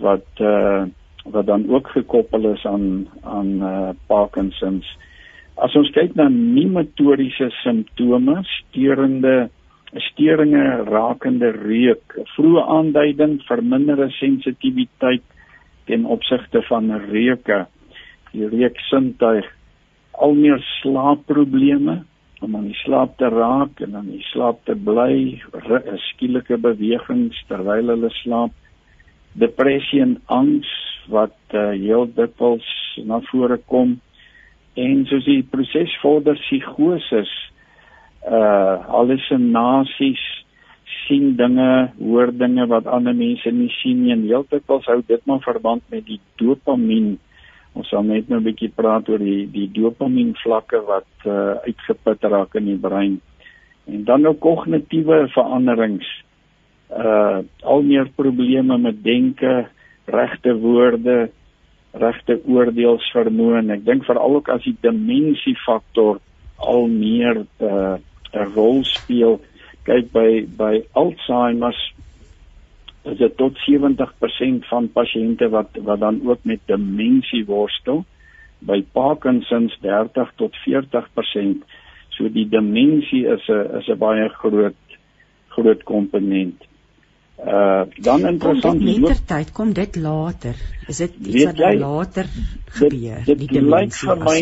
wat uh wat dan ook gekoppel is aan aan uh Parkinsons. As ons kyk na nie motoriese simptome steurende steringe rakende reuk, vroeë aanduiding verminderde sensitiwiteit ten opsigte van reuke, die reuksintuig, al meer slaapprobleme om aan die slaap te raak en aan die slaap te bly, skielike bewegings terwyl hulle slaap, depressie en angs wat uh, heel dikwels na vore kom en soos die proses vorder psigoses uh hallusinasies sien dinge, hoor dinge wat ander mense nie sien nie en heeltemal hou dit maar verband met die dopamien. Ons sal net nou 'n bietjie praat oor die die dopamien vlakke wat uh uitgeput raak in die brein. En dan nou kognitiewe veranderings. Uh al meer probleme met denke, regte woorde, regte oordeelsvermoë en ek dink veral ook as die demensiefaktor al meer uh, 'n rol speel kyk by by Alzheimer's is dit tot 70% van pasiënte wat wat dan ook met demensie worstel by Parkinson's 30 tot 40% so die demensie is 'n is 'n baie groot groot komponent Uh dan interessant die tyd kom dit later. Is dit iets wat jy, later gebeur? Dit, dit lyk vir my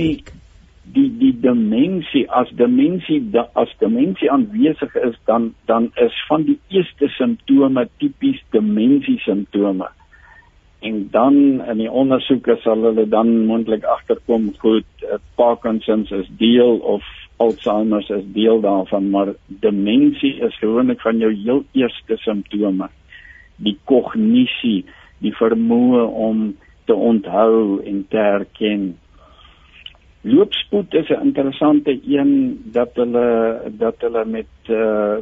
die die demensie as demensie da, as demensie aanwesig is dan dan is van die eerste simptome tipies demensie simptome. En dan in die ondersoeke sal hulle dan moontlik agterkom goed uh, Parkinson's is deel of Alzheimer's is deel daarvan, maar demensie is gewoonlik van jou heel eerste simptome. Die kognisie, die vermoë om te onthou en te herken. Loopspoed is 'n interessante een dat hulle dat hulle met uh,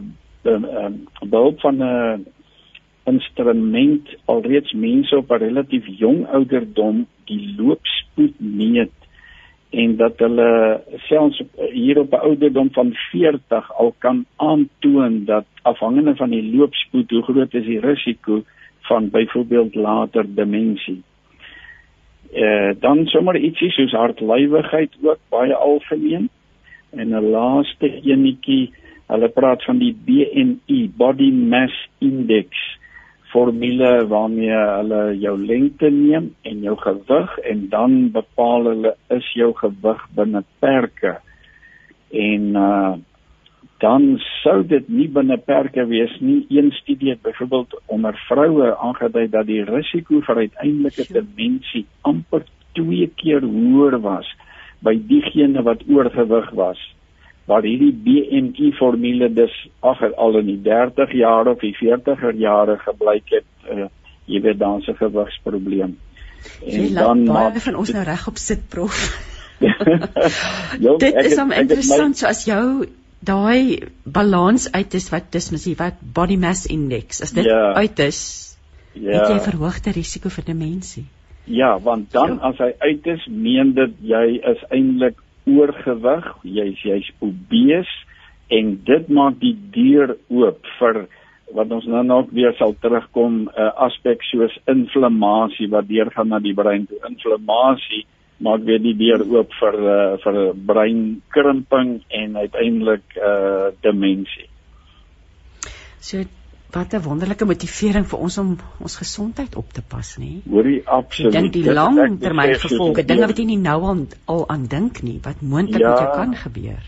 behulp van 'n instrument alreeds mense op 'n relatief jong ouderdom die loopspoed meet en dat hulle selfs hier op 'n ouderdom van 40 al kan aantoon dat afhangende van die loopspoed hoe groot is die risiko van byvoorbeeld later demensie. Eh dan sommer ietsie soos hartlywigheid ook baie algemeen en 'n laaste enetjie hulle praat van die BMI body mass index formule waarmee hulle jou lengte neem en jou gewig en dan bepaal hulle is jou gewig binne perke. En uh dan sou dit nie binne perke wees nie. Een studie het byvoorbeeld onder vroue aangedui dat die risiko vir uiteindelike demensie amper 2 keer hoër was by diegene wat oorgewig was waar hierdie BMI formule dus ag al in die 30 jaar of die 40er jare gebleik het uh, jy weet dan se gewigsprobleem. En dan maak van ons nou reg op sit prof. jo, Dit is om interessant my... so as jou daai balans uit is wat dis mens wat body mass index as dit ja, uit is ja. het jy verhoogde risiko vir demensie. Ja, want dan ja. as hy uit is, meen dit jy is eintlik oorgewig, jy's jy's obees en dit maak die deur oop vir wat ons nou nog weer sal terugkom 'n uh, aspek soos inflammasie wat deurgaan na die brein toe. Inflammasie maak weer die deur oop vir uh, vir breinkrimping en uiteindelik uh demensie. So wat 'n wonderlike motivering vir ons om ons gesondheid op te pas, nê? Hoorie absoluut. Dink die langtermyn gevolge, dinge wat jy nie nou al, al aan dink nie, wat moontlik ja, met jou kan gebeur.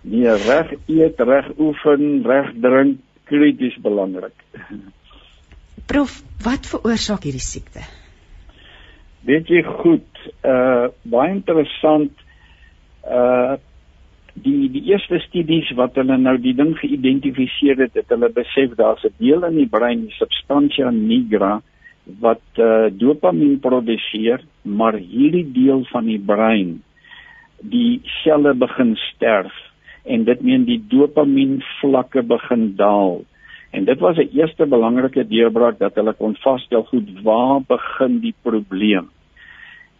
Nee, reg eet, reg oefen, reg drink, krities belangrik. Prof, wat veroorsaak hierdie siekte? Weet jy goed, uh baie interessant uh die die eerste studies wat hulle nou die ding geïdentifiseer het, het hulle besef daar's 'n deel in die brein, die substantia nigra wat uh, dopamien produseer, maar hierdie deel van die brein die selle begin sterf en dit meen die dopamien vlakke begin daal. En dit was 'n eerste belangrike deurbraak dat hulle kon vasstel goed waar begin die probleem.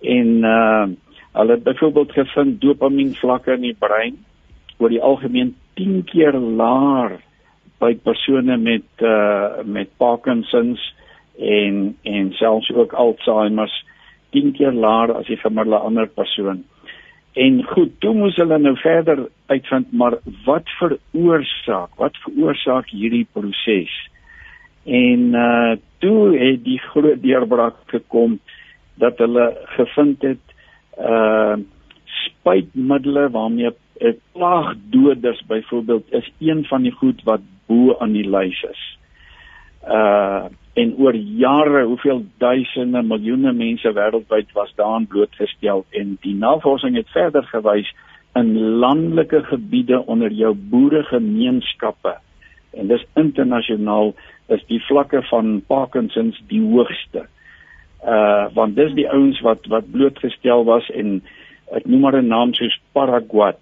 En uh hulle het byvoorbeeld gevind dopamien vlakke in die brein oor die algemeen 10 keer laer by persone met uh met Parkinson's en en selfs ook Alzheimer's 10 keer laer as die gemiddelde ander persoon. En goed, toe moes hulle nou verder uitvind maar wat veroorsaak? Wat veroorsaak hierdie proses? En uh toe het die groot deurbraak gekom dat hulle gevind het uh spuitmiddels waarmee 'n plaagdoders byvoorbeeld is een van die goed wat bo aan die lys is. Uh en oor jare, hoeveel duisende, miljoene mense wêreldwyd was daaraan blootgestel en die navorsing het verder gewys in landelike gebiede onder jou boeregemeenskappe en dis internasionaal is die vlakke van Parkinsons die hoogste. Uh want dis die ouens wat wat blootgestel was en ek noem maar 'n naam soos Paraguat,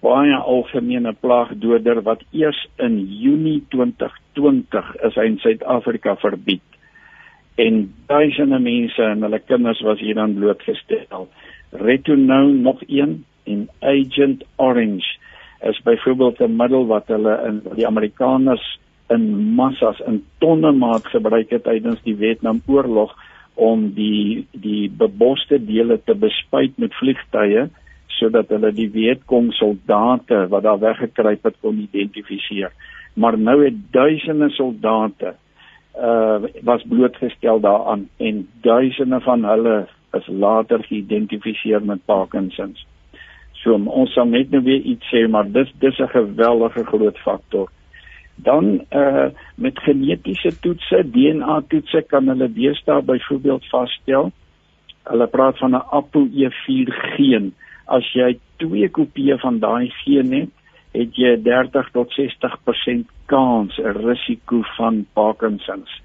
baie algemene plaagdoder wat eers in Junie 2020 is hy in Suid-Afrika verbied. En duisende mense en hulle kinders was hieraan blootgestel. Retinol nog een en Agent Orange is byvoorbeeld 'n middel wat hulle in die Amerikaners in massas in tonne maat gebruik het tydens die Vietnamoorlog om die die beboste dele te bespuit met vliegtye sodat hulle die Vietkong soldate wat daar weggekruip het kon identifiseer. Maar nou het duisende soldate uh was blootgestel daaraan en duisende van hulle is later geïdentifiseer met Parkinsons. So ons sal net nou weer iets sê, maar dis dis 'n geweldige groot faktor. Dan uh met genetiese toetse, DNA toetse kan hulle deesdae byvoorbeeld vasstel. Hulle praat van 'n ApoE4 geen. As jy twee kopieë van daai geen het, het jy 30 tot 60% kans 'n risiko van Parkinsons.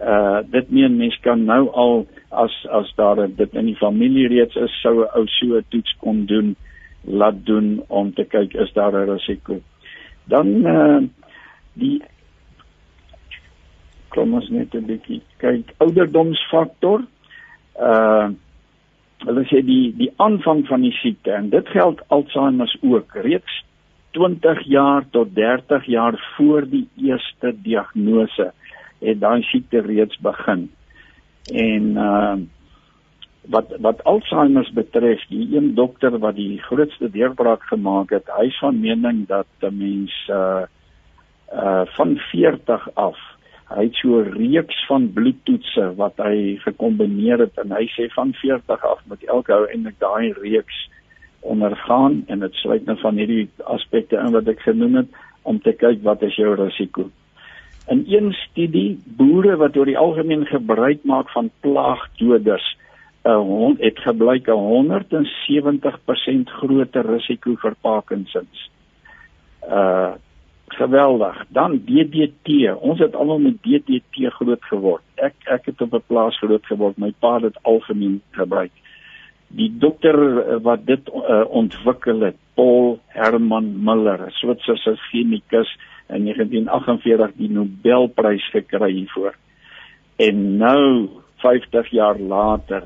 Uh dit meen mens kan nou al as as daar dit in die familie reeds is, sou 'n ou so 'n toets kon doen laat doen om te kyk is daar 'n risiko. Dan uh die kom ons net 'n bietjie kyk ouderdomsfaktor. Uh hulle sê die die aanvang van die siekte en dit geld Alzheimer ook reeds 20 jaar tot 30 jaar voor die eerste diagnose het daai siekte reeds begin. En uh wat wat Alzheimer betref, die een dokter wat die grootste deurbraak gemaak het, hy is van mening dat 'n mens uh uh van 40 af, hy het so 'n reeks van bloedtoetse wat hy gekombineer het en hy sê van 40 af met elke ou eintlik daai reeks ondergaan en dit sluit nou van hierdie aspekte in wat ek genoem het om te kyk wat is jou risiko. In een studie, boere wat oor die algemeen gebruik maak van plaagdoders, 'n hond het gebleik 'n 170% groter risiko vir Parkinsons. Uh geweldig. Dan DDT. Ons het almal met DDT groot geword. Ek ek het op 'n plaas groot geword. My pa het dit algemeen gebruik. Die dokter uh, wat dit uh, ontwikkel het, Paul Herman Miller, 'n Switserse chemikus in 1948 die Nobelprys gekry hiervoor. En nou 50 jaar later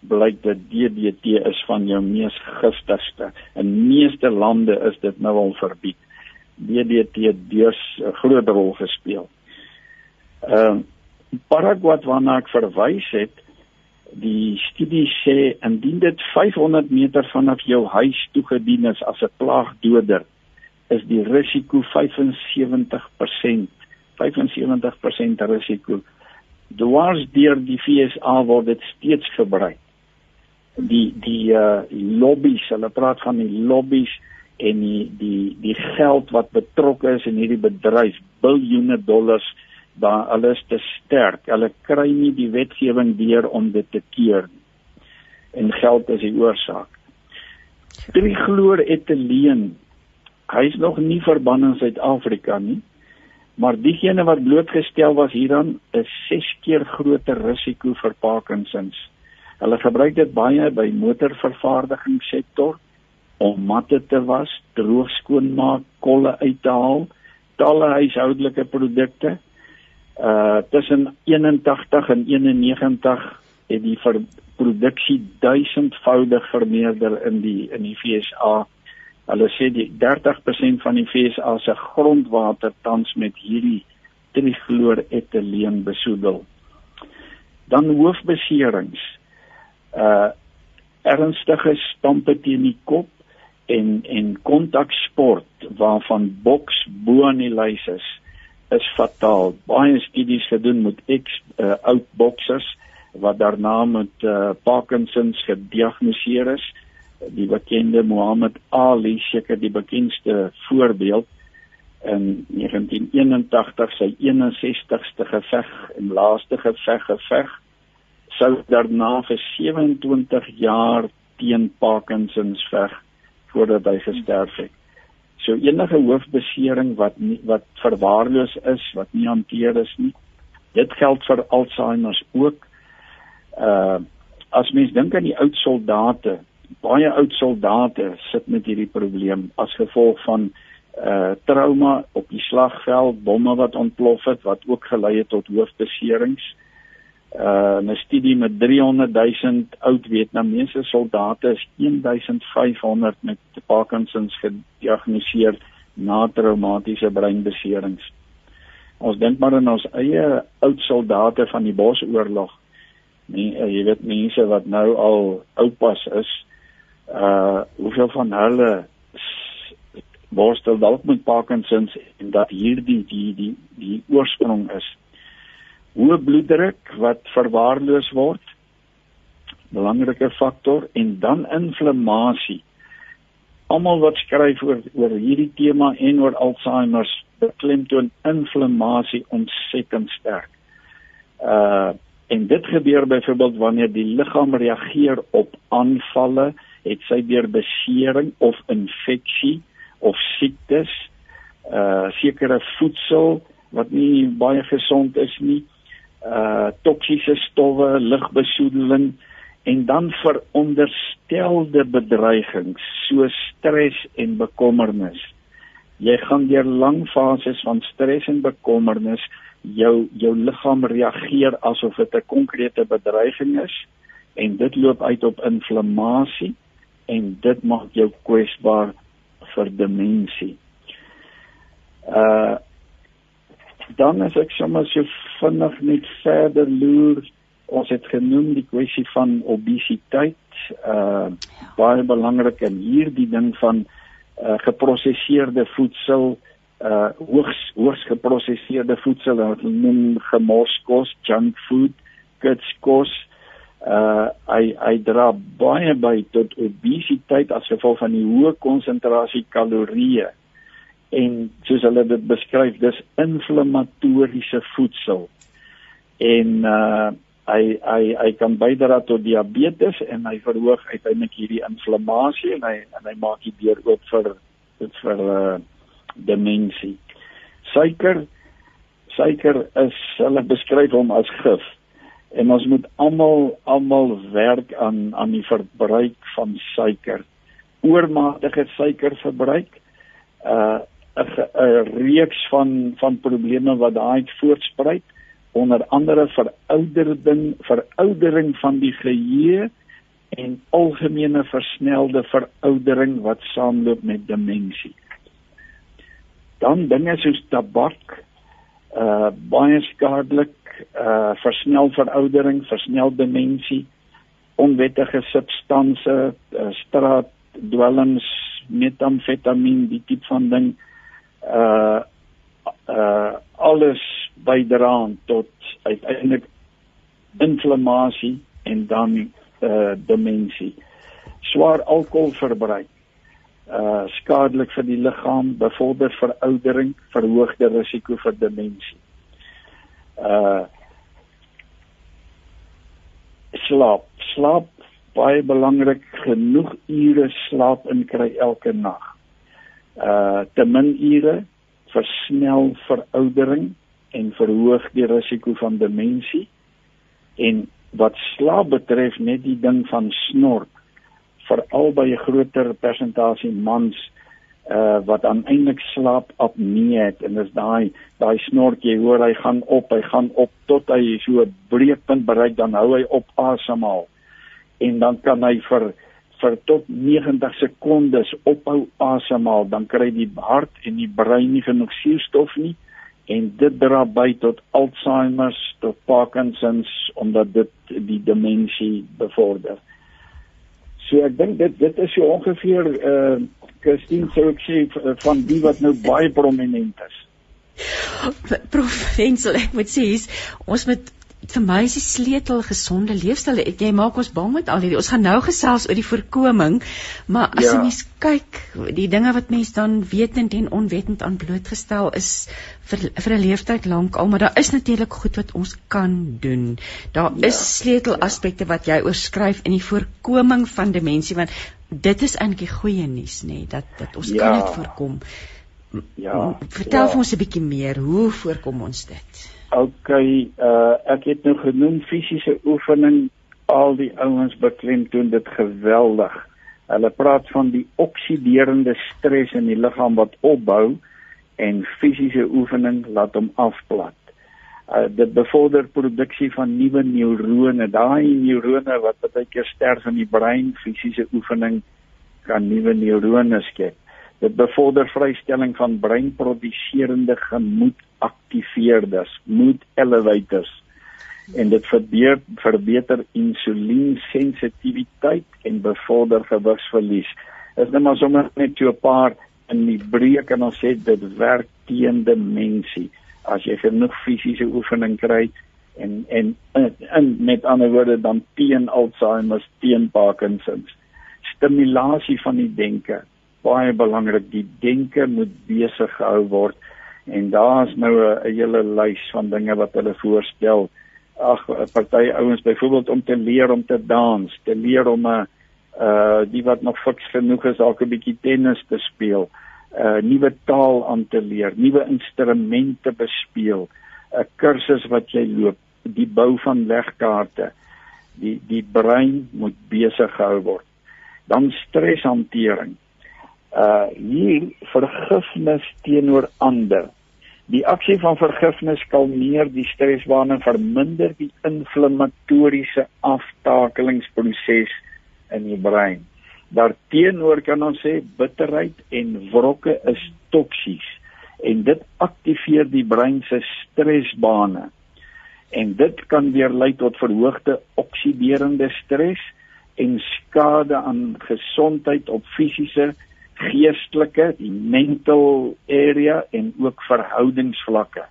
blyk dat DDT is van jou mees giftigste. In meeste lande is dit nou al verbied. DDT dus 'n groot rol gespeel. Ehm uh, Paraguay waarna ek verwys het, die studie sê indien dit 500 meter vanaf jou huis toegedien is as 'n plaagdoder, is die risiko 75%. 75% risiko. Dwars deur die FSA word dit steeds gebruik die die uh lobbies, hulle praat van die lobbies en die die die geld wat betrokke is in hierdie bedryf, biljoene dollars, daar alles te sterk. Hulle kry nie die wetgewing deur om dit te keer nie. En geld is die oorsaak. Trichloroethyleen. Hy's nog nie verbân in Suid-Afrika nie. Maar diegene wat blootgestel was hieraan, is 6 keer groter risiko vir Parkinsons. Hulle gebruik dit baie by motorvervaardigingssektor om matte te was, droog skoonmaak, kolle uit te haal, talle huishoudelike produkte. Uh tussen 81 en 91 het die produksie duisendvoudig vermeerder in die in die FSA. Hulle sê die 30% van die FSA se grondwater tans met hierdie trichloroethyleen besoedel. Dan hoofbeserings uh ernstige stampe teen die kop en en kontaksport waarvan boks bo aan die lys is is fataal. Baie studies gedoen met ex uh, oud boksers wat daarna met uh, Parkinsons gediagnoseer is. Die bekende Muhammad Ali seker die bekendste voorbeeld in 1981 sy 61ste geveg en laaste geveg geveg sou daarna vir 27 jaar teen Parkinsons veg voordat hy gesterf het. So enige hoofbesering wat nie, wat verwaarloos is, wat nie hanteer is nie. Dit geld vir Alzheimer ook. Uh as mens dink aan die oud soldate, baie oud soldate sit met hierdie probleem as gevolg van uh trauma op die slagveld, bomme wat ontplof het wat ook gelei het tot hoofbeserings. Uh 'n studie met 300 000 oud Vietnamese soldate is 1500 met Parkinsons gediagnoseer na traumatiese breinbeserings. Ons dink maar aan ons eie oud soldate van die Bosoorlog. Nee, uh, jy weet mense wat nou al oupas is. Uh hoeveel van hulle worstel dalk met Parkinsons en dat hierdie die die die oorsprong is. Hoë bloeddruk wat verwaarloos word. Belangrike faktor en dan inflammasie. Almal wat skryf oor oor hierdie tema en oor Alzheimer beklemtoon inflammasie ontsettend sterk. Uh en dit gebeur byvoorbeeld wanneer die liggaam reageer op aanvalle, het sy deur besering of infeksie of siektes, uh sekere voedsel wat nie baie gesond is nie, uh toksiese stowwe, lugbesoedeling en dan veronderstelde bedreigings soos stres en bekommernis. Jy gaan deur lang fases van stres en bekommernis, jou jou liggaam reageer asof dit 'n konkrete bedreiging is en dit loop uit op inflammasie en dit maak jou kwesbaar vir demensie. Uh dan as ek sommer so vinnig net verder loer, ons het genoem die kwessie van obesiteit, uh ja. baie belangrik in hierdie ding van uh geprosesseerde voedsel, uh hoogs hoogs geprosesseerde voedsel wat noem gemorskos, junk food, kitskos, uh hy hy dra baie by tot obesiteit as gevolg van die hoë konsentrasie kalorieë en soos hulle dit beskryf dis inflammatoriese voedsel. En uh hy hy hy kan bydra tot diabetes en hy verhoog uiteindelik hierdie inflammasie en hy en hy maak dit deur ook vir dit vir uh demensie suiker suiker is hulle beskryf hom as gif. En ons moet almal almal werk aan aan die verbruik van suiker. Oormatige suikerverbruik uh 'n reeks van van probleme wat daai voortspruit onder andere veroudering veroudering van die geheue en algemene versnelde veroudering wat saamloop met demensie. Dan dinge soos tabak uh baie skadelik uh versnel veroudering, versnel demensie, onwettige substansies, uh, straatdwelms, metamfetamien, die tipe van ding uh uh alles bydra tot uiteindelik inflammasie en dan uh demensie. Swaar alkoholverbruik uh skadelik vir die liggaam, bevorder veroudering, verhoogde risiko vir demensie uh slaap. Slaap baie belangrik genoeg ure slaap in kry elke nag uh te min ure versnel veroudering en verhoog die risiko van demensie en wat slaap betref net die ding van snork veral by 'n groter persentasie mans uh wat aaneindelik slaap apnee het. En dis daai daai snork jy hoor hy gaan op hy gaan op tot hy so 'n breekpunt bereik dan hou hy op asemhaal. En dan kan hy vir vir tot 90 sekondes ophou asemhaal dan kry die hart en die brein nie genoeg suurstof nie en dit dra by tot Alzheimer tot Parkinsons omdat dit die demensie bevorder. So ek dink dit dit is so ongeveer uh Christine sou ek sê van die wat nou baie prominent is. Prof Hensel, ek moet sê ons moet vir my is die sleutel gesonde leefstyl. Jy maak ons bang met al hierdie. Ons gaan nou gesels oor die voorkoming, maar as ja. jy mens kyk, die dinge wat mens dan wetend en onwetend aan blootgestel is vir vir 'n leeftyd lank al, maar daar is natuurlik goed wat ons kan doen. Daar ja. is sleutelaspekte wat jy oorskryf in die voorkoming van demensie want dit is eintlik goeie nuus nê nee, dat dat ons Ja. kan dit voorkom. Ja. Vertel ja. vir ons 'n bietjie meer, hoe voorkom ons dit? OK, uh ek het nou genoem fisiese oefening al die ouens beklemtoon dit geweldig. Hulle praat van die oksiderende stres in die liggaam wat opbou en fisiese oefening laat hom afplat. Uh dit bevorder produksie van nuwe neurone. Daai neurone wat baie keer sterf in die brein, fisiese oefening kan nuwe neurone skep. Dit bevorder vrystelling van breinproduserende gemoedaktiveerders, mood elevators. En dit verbeter verbeter insuliensensitiwiteit en bevorder gewigsverlies. Is net maar sommer net so 'n paar in die breek en ons sê dit werk teen demensie as jy genoeg fisiese oefening kry en en in met ander woorde dan teen Alzheimer, teen Parkinsons. Stimulasie van die denke baie belangrik. Die denke moet besig gehou word en daar's nou 'n hele lys van dinge wat hulle voorstel. Ag party ouens byvoorbeeld om te leer om te dans, te leer om 'n uh die wat nog fiks genoeg is dalk 'n bietjie tennis te speel, 'n uh, nuwe taal aan te leer, nuwe instrumente bespeel, 'n kursus wat jy loop, die bou van legkaarte. Die die brein moet besig gehou word. Dan streshantering uh hier vergifnis teenoor ander. Die aksie van vergifnis kalmeer die stresbane, verminder die inflammatoriese aftakelingsproses in die brein. Daarteenoor kan ons sê bitterheid en wrokke is toksies en dit aktiveer die brein se stresbane. En dit kan weer lei tot verhoogde oksiderende stres en skade aan gesondheid op fisiese geestelike, die mental area en ook verhoudingsvlakke.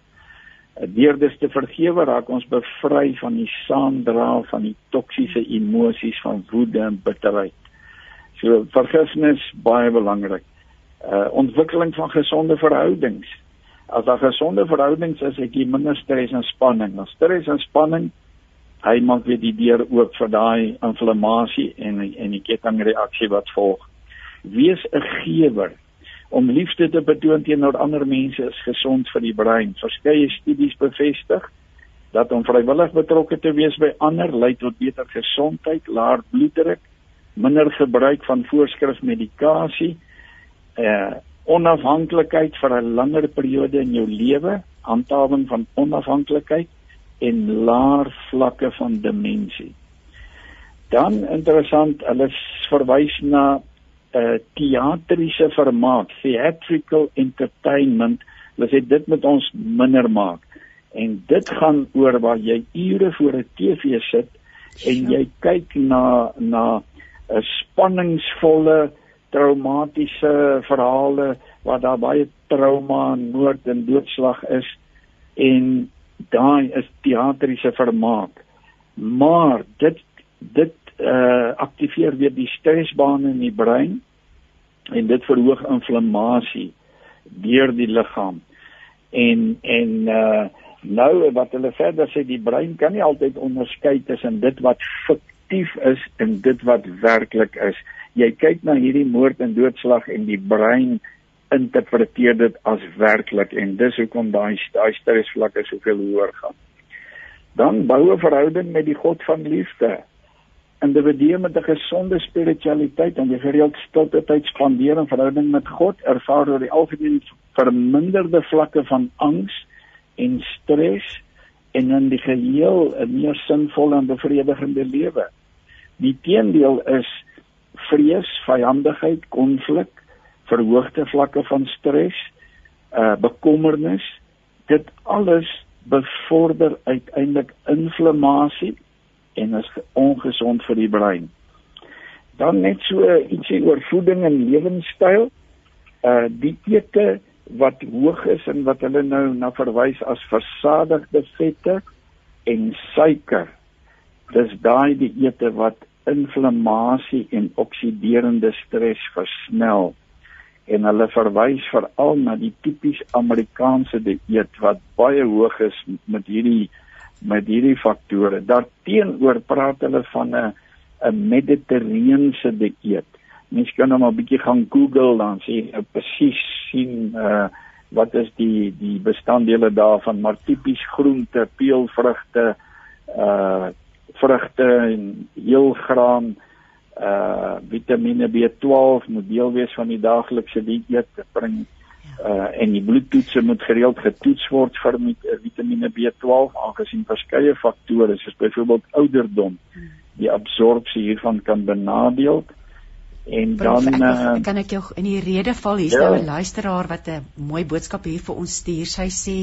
Deur dit te vergewe raak ons bevry van die saamdra van die toksiese emosies van woede en bitterheid. So vergifnis baie belangrik. Uh ontwikkeling van gesonde verhoudings. As daar gesonde verhoudings is, het jy minder stres en spanning. Nou stres en spanning hy maak weer die deur oop vir daai inflammasie en en die kettingreaksie wat volg wees 'n gewer om liefde te betoon teenoor ander mense is gesond vir die brein. Verskeie studies bevestig dat om vrywillig betrokke te wees by ander lei tot beter gesondheid, laer bloeddruk, minder gebruik van voorskrifmedikasie, eh onafhanklikheid vir 'n langer periode in jou lewe, handhawing van onafhanklikheid en laer vlakke van demensie. Dan interessant, hulle verwys na uh teatriese vermaak, theatrical entertainment, hulle sê dit moet ons minder maak. En dit gaan oor waar jy ure voor 'n TV sit en jy kyk na na 'n spanningsvolle traumatiese verhale waar daar baie trauma, moord en doodslag is en daai is teatriese vermaak. Maar dit dit uh aktiveer weer die stresbane in die brein en dit verhoog inflammasie deur die liggaam. En en uh nou wat hulle verder sê die brein kan nie altyd onderskei tussen dit wat fiktief is en dit wat werklik is. Jy kyk na hierdie moord en doodslag en die brein interpreteer dit as werklik en dis hoekom daai daai stresvlakke soveel hoër gaan. Dan bou 'n verhouding met die God van liefde individue met 'n gesonde spiritualiteit en 'n gereelde stilte tyd spandeer in verhouding met God ervaar oor die algemeen verminderde vlakke van angs en stres en in die geheel 'n meer sinvolle en bevredigende lewe. Die teendeel is vrees, vyandigheid, konflik, verhoogde vlakke van stres, uh bekommernis. Dit alles bevorder uiteindelik inflammasie en is ongesond vir die brein. Dan net so ietsie oor voeding en lewenstyl. Uh die ete wat hoog is en wat hulle nou na verwys as versadigde vette en suiker. Dis daai die ete wat inflammasie en oksiderende stres versnel. En hulle verwys veral na die tipies Amerikaanse dieet wat baie hoog is met hierdie met hierdie faktore. Daarteenoor praat hulle van 'n 'n mediterrane dieet. mens kan nou maar 'n bietjie gaan Google dan jy nou presies sien uh wat is die die bestanddele daarvan maar tipies groente, peulvrugte, uh vrugte en heelgraan uh Vitamiene B12 moet deel wees van die daaglikse dieet. Dit bring uh en die bloedtoetse moet gereeld getoets word vir Vitamiene B12 aangesien verskeie faktore soos byvoorbeeld ouderdom die absorpsie hiervan kan benadeel. En dan ek, uh, kan ek jou in die rede val hier's ja. nou 'n luisteraar wat 'n mooi boodskap hier vir ons stuur. Sy sê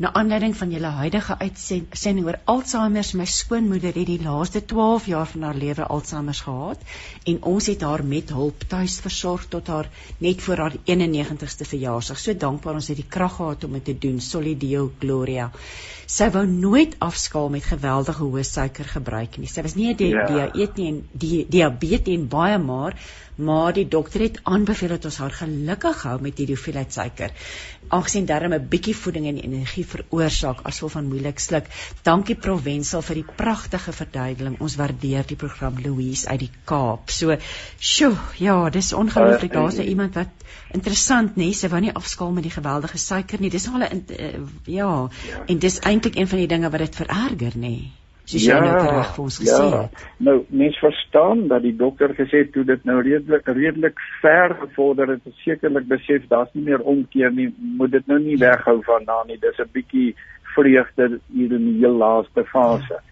Na aanleiding van julle huidige uitsending oor Alzheimer, my skoonmoeder het die laaste 12 jaar van haar lewe Alzheimer gehad en ons het haar met hulp tuis versorg tot haar net voor haar 91ste verjaarsdag. So dankbaar ons het die krag gehad om dit te doen. Solidio Gloria. Sy wou nooit afskaal met geweldige hoë suiker gebruik nie. Sy was nie 'n die, ja. dieet nie en die diabetes en baie maar maar die dokter het aanbeveel dat ons haar gelukkig hou met hierdie hoeveelheid suiker. Aangesien darm 'n bietjie voeding en energie veroorsaak asof van moeilik sluk. Dankie Provensal vir die pragtige verduideliking. Ons waardeer die program Louise uit die Kaap. So, sjoe, ja, dis ongelooflik. Daar's uh, iemand wat interessant, nee, sy wou nie afskaal met die geweldige suiker nie. Dis al 'n uh, ja, ja, en dis eintlik een van die dinge wat dit vererger, nê. Soos ja, jy nou reg vir ons gesê ja. het. Nou mens verstaan dat die dokter gesê het toe dit nou redelik redelik ver gevorder het, sekerlik besef daar's nie meer omkeer nie, moet dit nou nie ja. weghou van daar nie. Dis 'n bietjie vreugde hier in die heel laaste fase. Ja.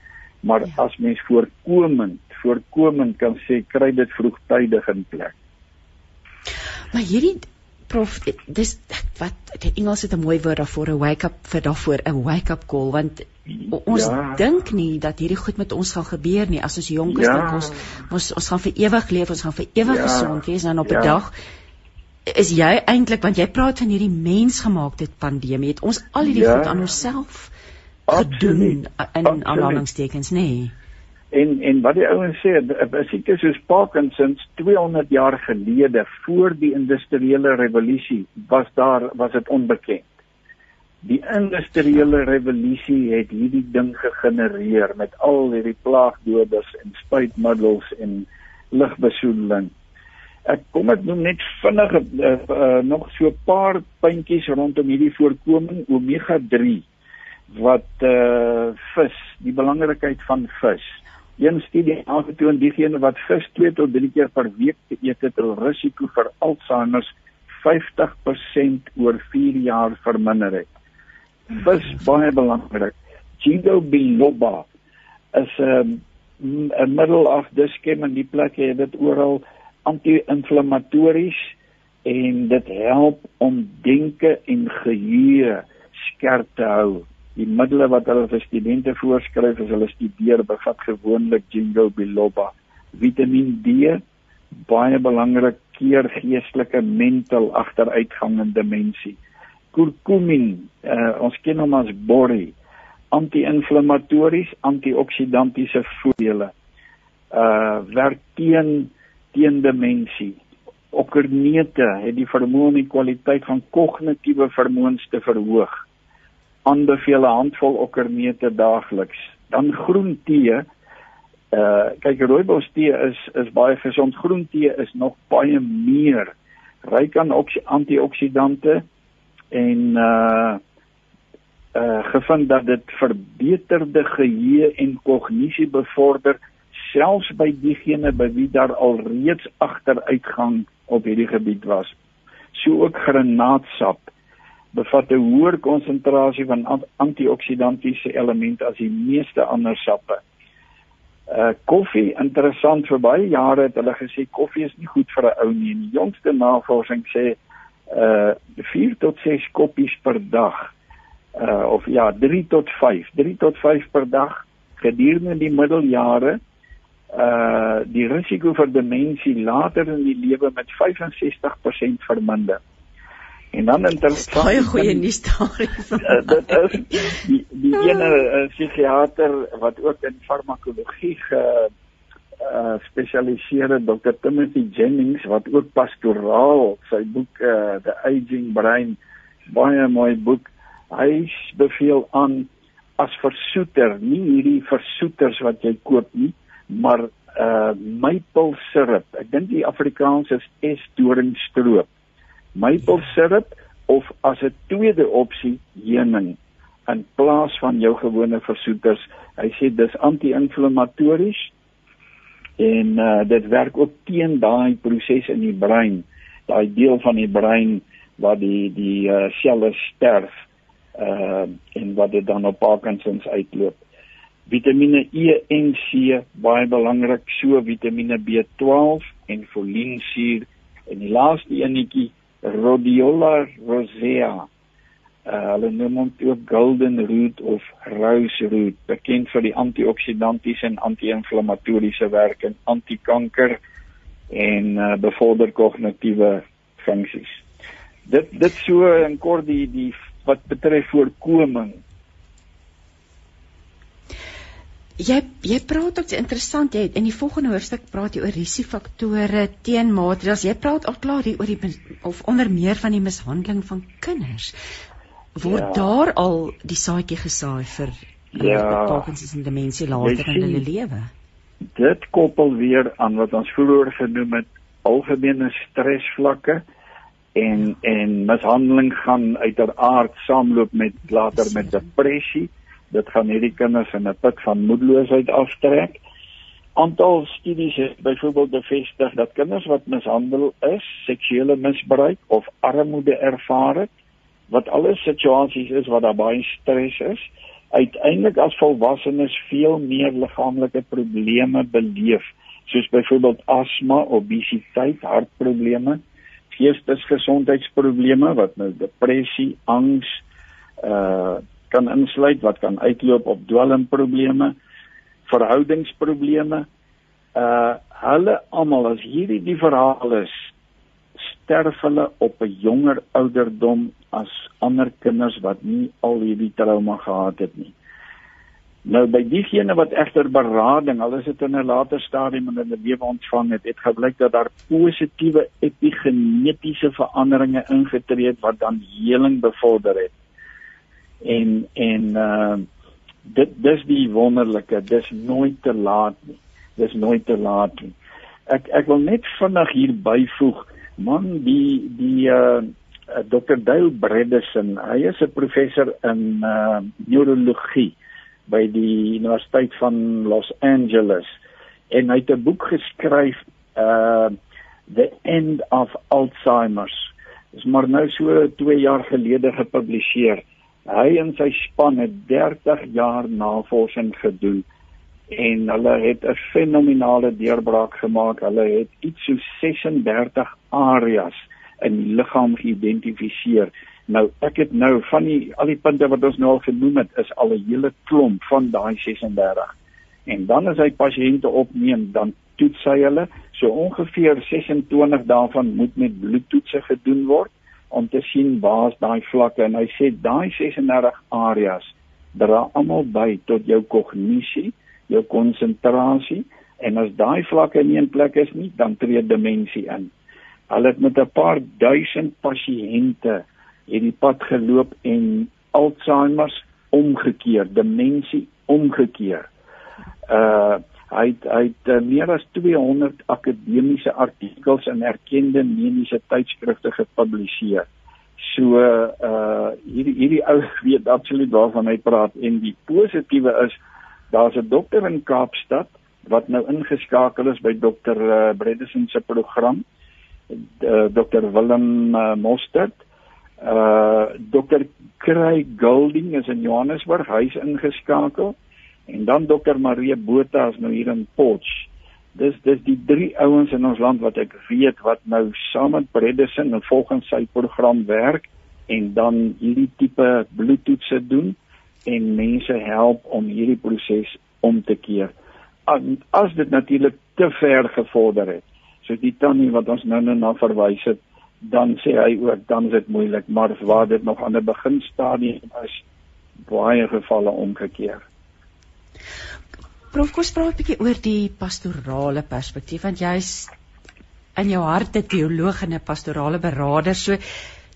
Maar ja. as mens voorkomend, voorkomend kan sê kry dit vroegtydig in plek. Maar hierdie prof dis wat die Engels het 'n mooi woord daarvoor 'n wake up vir daarvoor 'n wake up call want ons ja. dink nie dat hierdie goed met ons gaan gebeur nie as ons jonk is ja. dink ons ons ons gaan vir ewig leef ons gaan vir ewig ja. gesond wees en op 'n ja. dag is jy eintlik want jy praat van hierdie mensgemaakte pandemie het ons al hierdie ja. goed aan onsself gedoen in aanhalingstekens nê nee. En en wat die ouens sê, 'n siekte soos Parkinson's 200 jaar gelede voor die industriële revolusie was daar was dit onbekend. Die industriële revolusie het hierdie ding gegenereer met al hierdie plaagdoders en spuitmiddels en lugbesoedeling. Ek kom ek noem net vinnig uh, uh, nog so 'n paar puntjies rondom hierdie voorkoming omega 3 wat uh vis, die belangrikheid van vis. Een studie aangetoon diegene wat vis 2 tot 3 keer per week eet het 'n risiko vir Alzheimer 50% oor 4 jaar verminder het. Vis baie belangrik. Ginkgo biloba is 'n um, middel af diskem in die plek jy dit oral anti-inflammatories en dit help om denke en geheue skerp te hou. Die middele wat hulle vir studente voorskryf as hulle studeer bevat gewoonlik ginkgo biloba. Vitamien D baie belangrik keer geestelike mental agteruitgang en demensie kurkumin uh, ons ken hom as borrie anti-inflammatories antioksidantiese voordele uh werk teen teen demensie okernete het die vermoë om die kwaliteit van kognitiewe vermoëns te verhoog aanbeveel 'n handvol okkerneute daagliks. Dan groen tee. Uh kyk rooibos tee is is baie gesond. Groen tee is nog baie meer ryk aan antioksidante en uh uh gevind dat dit verbeterde geheue en kognisie bevorder selfs by diegene by wie daar al reeds agteruitgang op hierdie gebied was. So ook granaatsap bevat 'n hoër konsentrasie van antioksidantiese elemente as die meeste ander sappe. Uh koffie, interessant vir baie jare het hulle gesê koffie is nie goed vir 'n ou nie. Die jongste navorsing sê uh 4 tot 6 koppies per dag. Uh of ja, 3 tot 5, 3 tot 5 per dag gedurende die middeljare uh die risiko vir demensie later in die lewe met 65% verminder. En dan interessant baie goeie nuus daar. Uh, dit is die die ene uh, psigiater wat ook in farmakologie ge uh, spesialiseer het, Dr. Timothy Jennings wat ook pastoraal sy boek uh, The Aging Brain baie mooi boek. Hy beveel aan as versoeter, nie hierdie versoeters wat jy koop nie, maar uh maple syrup. Ek dink die Afrikaans is esdoringstroop. Maple syrup of as 'n tweede opsie heuning in plaas van jou gewone versoeters. Hy sê dis anti-inflammatories en uh, dit werk ook teen daai proses in die brein, daai deel van die brein waar die die uh, selle sterf uh en wat dit dan op Parkinsons uitloop. Vitamiene E en C baie belangrik, so Vitamiene B12 en folinsuur en die laaste enetjie Rhodiola rosea. Uh, hulle noem hom ook golden root of rose root, bekend vir die antioksidantiese en anti-inflammatoriese werk en antikanker en uh, bevorder kognitiewe funksies. Dit dit so in kort die die wat betref voorkoming Jy jy praat ook interessant jy in die volgende hoofstuk praat jy oor risikofaktore teen maatreëls. Jy praat al klaar hier oor die of onder meer van die mishandeling van kinders. Word ja. daar al die saadjie gesaai vir ja. Parkinsons en demensie later in hulle lewe? Dit koppel weer aan wat ons vroeër genoem het algemene stresvlakke en en mishandeling gaan uiteraard saamloop met later met depressie dit gaan hierdie kinders in 'n put van moedeloosheid aftrek. Aantal studies het byvoorbeeld bevestig dat kinders wat mishandel is, seksuele misbruik of armoede ervaar het, wat alles situasies is wat daar baie stres is, uiteindelik as volwassenes veel meer liggaamlike probleme beleef, soos byvoorbeeld asma, obesiteit, hartprobleme, geestesgesondheidsprobleme wat nou depressie, angs, uh kan insluit wat kan uitloop op dwelmprobleme, verhoudingsprobleme. Uh hulle almal as hierdie die verhaal is sterf hulle op 'n jonger ouderdom as ander kinders wat nie al hierdie trauma gehad het nie. Nou by diegene wat egter berading, al is dit in 'n later stadium in hulle lewe ontvang het, het gebleik dat daar positiewe epigenetiese veranderinge ingetree het wat dan heling bevorder het en en uh dit dis die wonderlike dis nooit te laat nie dis nooit te laat nie ek ek wil net vinnig hier byvoeg man die die uh Dr Dale Bredesen hy is 'n professor in uh neurologie by die Universiteit van Los Angeles en hy het 'n boek geskryf uh The End of Alzheimer's. Is maar nou so 2 jaar gelede gepubliseer. Hy en sy span het 30 jaar navorsing gedoen en hulle het 'n fenominale deurbraak gemaak. Hulle het iets so 36 areas in die liggaam geïdentifiseer. Nou ek het nou van die al die punte wat ons nou al genoem het, is al 'n hele klomp van daai 36. En dan as hy pasiënte opneem, dan toets hy hulle. So ongeveer 26 daarvan moet met bloedtoetse gedoen word om te sien waar's daai vlakke en hy sê daai 36 areas dra almal by tot jou kognisie, jou konsentrasie en as daai vlakke nie in plek is nie, dan tree demensie in. Hulle het met 'n paar duisend pasiënte hierdie pad geloop en Alzheimer omgekeer, demensie omgekeer. Uh Hy het, hy het uh, meer as 200 akademiese artikels in erkende mediese tydskrifte gepubliseer. So uh hierdie hierdie ou weet absoluut waarvan hy praat en die positiewe is daar's 'n dokter in Kaapstad wat nou ingeskakel is by dokter uh, Bredesen se program. Uh, dokter Willem uh, Mostert. Uh dokter Craig Golding is in Johannesburg, hy's ingeskakel en dan dokter Marie Botha is nou hier in Potch. Dis dis die drie ouens in ons land wat ek weet wat nou saam met Bredesen en volgens sy program werk en dan hierdie tipe bloedtoetse doen en mense help om hierdie proses om te keer. As dit natuurlik te ver gevorder het, soos die tannie wat ons nou nou na verwys het, dan sê hy ook dan is dit moeilik, maar waar dit nog aan 'n beginstadium is, baie gevalle omgekeer. Prof, kom praat 'n bietjie oor die pastorale perspektief want jy's in jou hart 'n teoloog en 'n pastorale beraader. So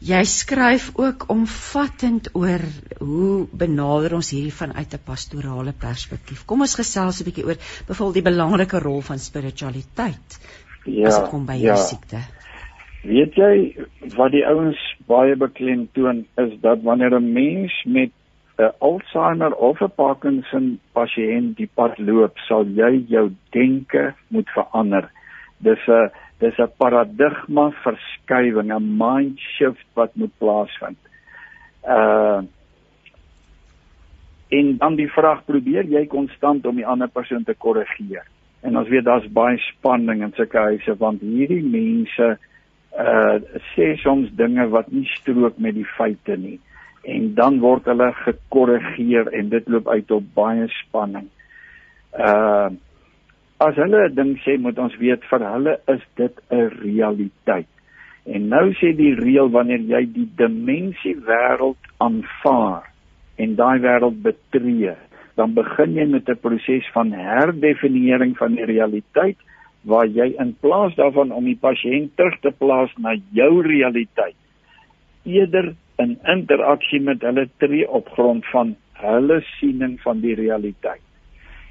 Jy skryf ook omvattend oor hoe benader ons hierdie vanuit 'n pastorale perspektief. Kom ons gesels 'n bietjie oor byvoorbeeld die belangrike rol van spiritualiteit ja, as dit kom by ja. siekte. Weet jy wat die ouens baie beklemtoon is dat wanneer 'n mens met 'n Alzheimer of 'n Parkinson pasiënt die pad loop, sal jy jou denke moet verander. Dis 'n dis 'n paradigma verskywing, 'n mind shift wat moet plaasvind. Uh en dan die vraag probeer jy konstant om die ander persoon te korrigeer. En ons weet daar's baie spanning in sulke huise want hierdie mense uh sê soms dinge wat nie strook met die feite nie en dan word hulle gekorrigeer en dit loop uit op baie spanning. Uh as hulle 'n ding sê, moet ons weet vir hulle is dit 'n realiteit. En nou sê die reël wanneer jy die dimensie wêreld aanvaar en daai wêreld betree, dan begin jy met 'n proses van herdefinering van die realiteit waar jy in plaas daarvan om die pasiënt terug te plaas na jou realiteit eerder in interaksie met hulle tree op grond van hulle siening van die realiteit.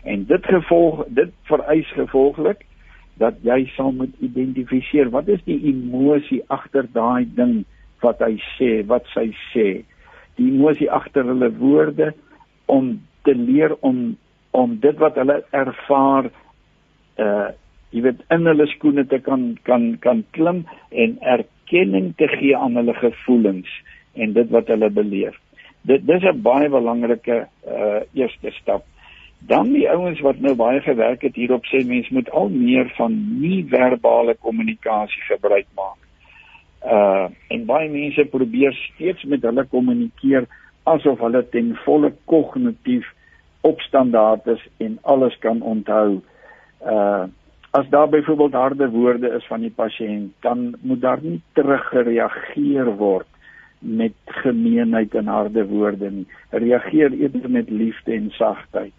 En dit gevolg dit vereis gevolglik dat jy sal moet identifiseer wat is die emosie agter daai ding wat hy sê, wat sy sê. Die emosie agter hulle woorde om te leer om om dit wat hulle ervaar uh jy weet in hulle skoene te kan kan kan klim en erkenning te gee aan hulle gevoelens en dit wat hulle beleef. Dit dis 'n baie belangrike uh eerste stap dan die ouens wat nou baie gewerk het hierop sê mens moet al meer van nie-verbale kommunikasie gebruik maak. Uh en baie mense probeer steeds met hulle kommunikeer asof hulle ten volle kognitief opstandaard is en alles kan onthou. Uh as daar byvoorbeeld harde woorde is van die pasiënt, dan moet daar nie teruggereageer word met gemeenheid en harde woorde nie. Reageer eerder met liefde en sagtheid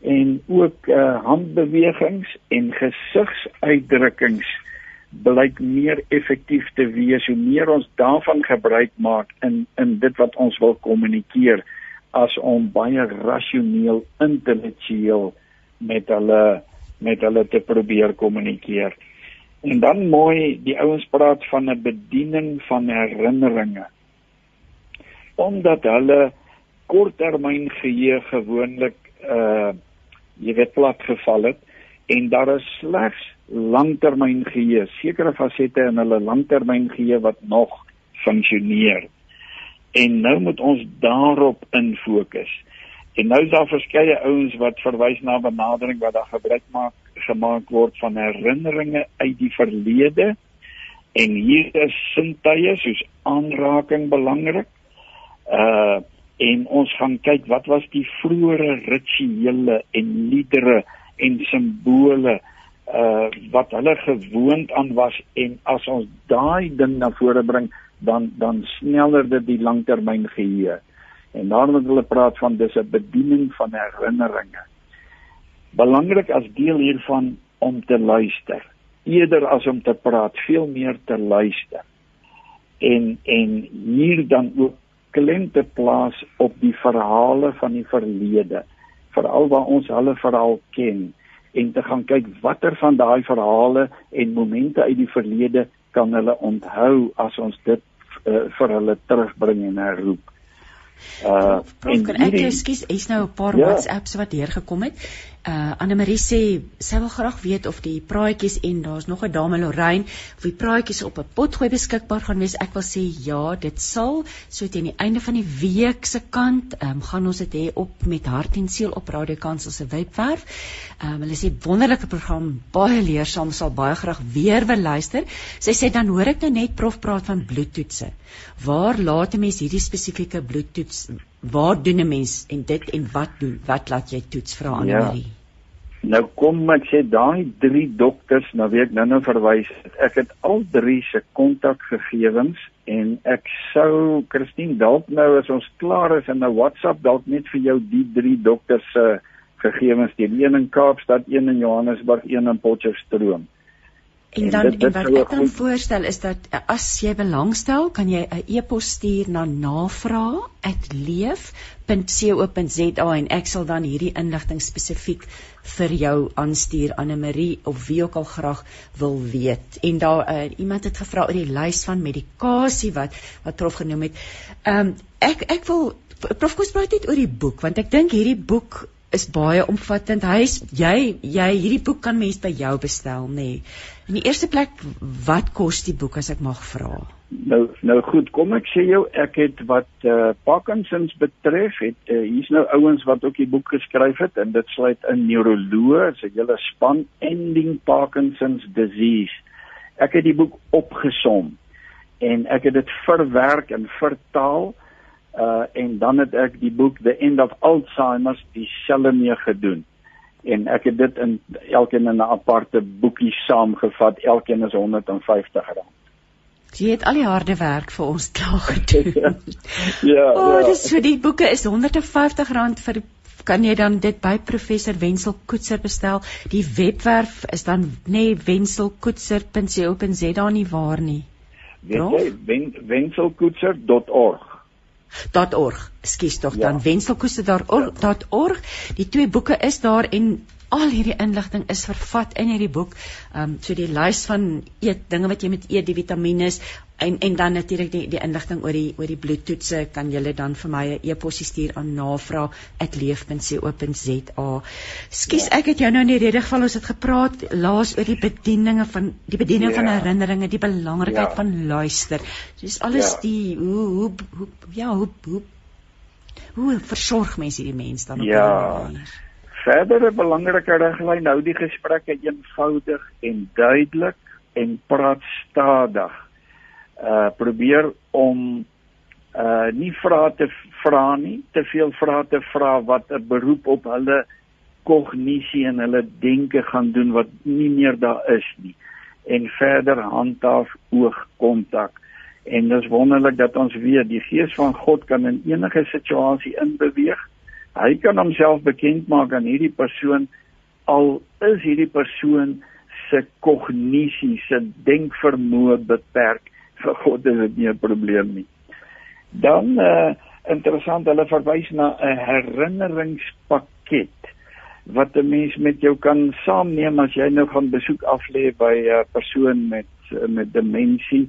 en ook uh, handbewegings en gesigsuitdrukkings blyk meer effektief te wees hoe meer ons daarvan gebruik maak in in dit wat ons wil kommunikeer as om baie rasioneel intellektueel met hulle met hulle te probeer kommunikeer. En dan mooi die ouens praat van 'n bediening van herinneringe. Omdat hulle korttermyn geheue gewoonlik uh jy weet plat geval het en daar is slegs langtermyn geheue, sekere fasette in hulle langtermyn geheue wat nog funksioneer. En nou moet ons daarop in fokus. En nou is daar verskeie ouens wat verwys na benadering wat daar gebruik maak gemaak word van herinneringe uit die verlede en hier is sintuie soos aanraking belangrik. Uh en ons gaan kyk wat was die vroeëre rituele en liedere en simbole uh wat hulle gewoond aan was. En as ons daai ding na vore bring dan dan sneller dit die langtermyn geheue. En daarom het hulle praat van dis 'n bediening van herinneringe. Belangrik as deel hiervan om te luister. Eerder as om te praat veel meer te luister. En en hier dan ook klem te plaas op die verhale van die verlede veral waar ons hulle verhaal ken en te gaan kyk watter van daai verhale en momente uit die verlede kan hulle onthou as ons dit uh, vir hulle terugbring en herroep. Uh en kan ek ekskuus, is nou 'n paar ja. WhatsApps wat deurgekom het. Uh Anne Marie sê sy wil graag weet of die praatjies en daar's nog 'n dame Lorraine of die praatjies op 'n potgooi beskikbaar gaan wees. Ek wil sê ja, dit sal so teen die einde van die week se kant, ehm um, gaan ons dit hê op met hart en siel op Radio Kansel se webwerf. Ehm um, hulle sê wonderlike program, baie leersaam, sal baie graag weer wil luister. Sy sê dan hoor ek nou net prof praat van bloedtoetse. Waar laat 'n mens hierdie spesifieke bloedtoets? Waar doen 'n mens en dit en wat doen? Wat laat jy toets vra Marie? Ja. Nou kom ek sê daai drie dokters na wie ek nou-nou verwys het. Ek het al drie se kontakgegewens en ek sou Christine dalk nou as ons klaar is in 'n WhatsApp dalk net vir jou die drie dokters se gegevens, die een in Kaapstad, een in Johannesburg, een in Potchefstroom. En dan en, en wat ek dan voorstel is dat eh, as jy belangstel, kan jy 'n e-pos stuur na navraag@leef.co.za en ek sal dan hierdie inligting spesifiek vir jou aanstuur Anne Marie of wie ook al graag wil weet. En daar uh, iemand het gevra oor die lys van medikasie wat wat prof genoem het. Ehm um, ek ek wil prof Koos praat net oor die boek want ek dink hierdie boek is baie omvattend. Hy's jy jy hierdie boek kan mens by jou bestel, nê. Nee. In die eerste plek, wat kos die boek as ek mag vra? Nou nou goed, kom ek sê jou ek het wat uh, Parkinsons betref, het uh, hier's nou ouens wat ook die boek geskryf het en dit sluit in neuroloë, se hele span ending Parkinsons disease. Ek het die boek opgesom en ek het dit verwerk en vertaal uh en dan het ek die boek The End of Alzheimer's dieselfde mee gedoen en ek het dit in elkeen in 'n aparte boekie saamgevat. Elkeen is R150. Jy het al die harde werk vir ons klaar gedoen. ja. O, oh, ja. dis so die boeke is R150 vir kan jy dan dit by professor Wenzel Koetser bestel. Die webwerf is dan nê nee, wenzelkoetser.co.za nie waar nie. Weet jy wen, wenzelkoetser.org .org. Ekskuus tog ja. dan wenselkoeste.org. Die twee boeke is daar en al hierdie inligting is vervat in hierdie boek. Ehm um, so die lys van eet dinge wat jy met eet, die vitamiene en en dan natuurlik die die inligting oor die oor die bloedtoetse kan julle dan vir my 'n e-pos stuur aan navraag@leef.co.za. Skus, ja. ek het jou nou in die rede geval ons het gepraat laas oor die bedieninge van die bediening ja. van herinneringe, die belangrikheid ja. van luister. Dis alles ja. die hoe hoe hoe ja, hoe hoe hoe versorg mense hierdie mense dan op ja. 'n manier? verdere belangrike riglyn hou die gesprekke eenvoudig en duidelik en praat stadig. Uh probeer om uh nie vrae te vra nie, te veel vrae te vra wat 'n beroep op hulle kognisie en hulle denke gaan doen wat nie meer daar is nie. En verder handhaaf oogkontak. En dis wonderlik dat ons weet die gees van God kan in enige situasie inbeweeg. Hy kan homself bekend maak aan hierdie persoon al is hierdie persoon se kognisie se denkvermoë beperk vir God is dit nie 'n probleem nie dan uh, interessant hulle verwys na 'n herinneringspakket wat 'n mens met jou kan saamneem as jy nou gaan besoek aflê by 'n persoon met met demensie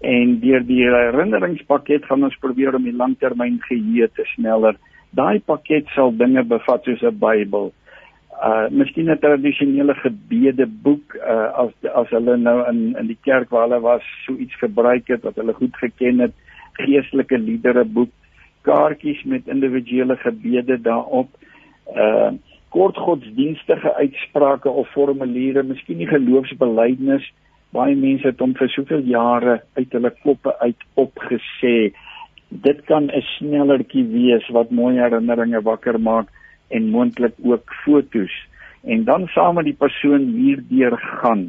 en deur die herinneringspakket gaan ons probeer om die langtermyn geheue te sneller daai pakket sal dinge bevat soos 'n Bybel. Uh miskien 'n tradisionele gebedeboek uh as as hulle nou in in die kerk waar hulle was so iets gebruik het wat hulle goed geken het, geestelike liedere boek, kaartjies met individuele gebede daarop. Uh kort godsdienstige uitsprake of formuliere, miskien nie geloofsbelijdenis. Baie mense het hom vir soveel jare uit hulle koppe uit opgesê dit kan 'n snellertjie wees wat mooi herinneringe wakker maak en moontlik ook fotos en dan saam met die persoon hierdeur gaan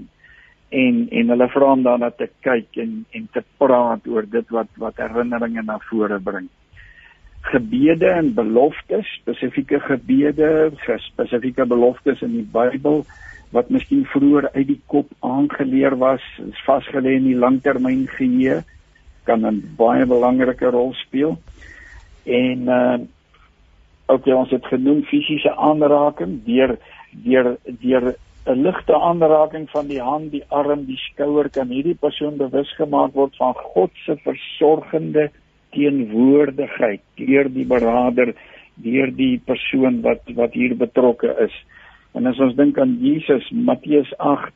en en hulle vra om daarna te kyk en en te praat oor dit wat wat herinneringe na vore bring gebede en beloftes spesifieke gebede spesifieke beloftes in die Bybel wat miskien vroeër uit die kop aangeleer was is vasgelê in die langtermyn geheue kan 'n baie belangrike rol speel. En uh ook jy ons het genoem fisiese aanraking deur deur deur 'n ligte aanraking van die hand, die arm, die skouer kan hierdie persoon bewus gemaak word van God se versorgende teenwoordigheid deur die beraader, deur die persoon wat wat hier betrokke is. En as ons dink aan Jesus, Matteus 8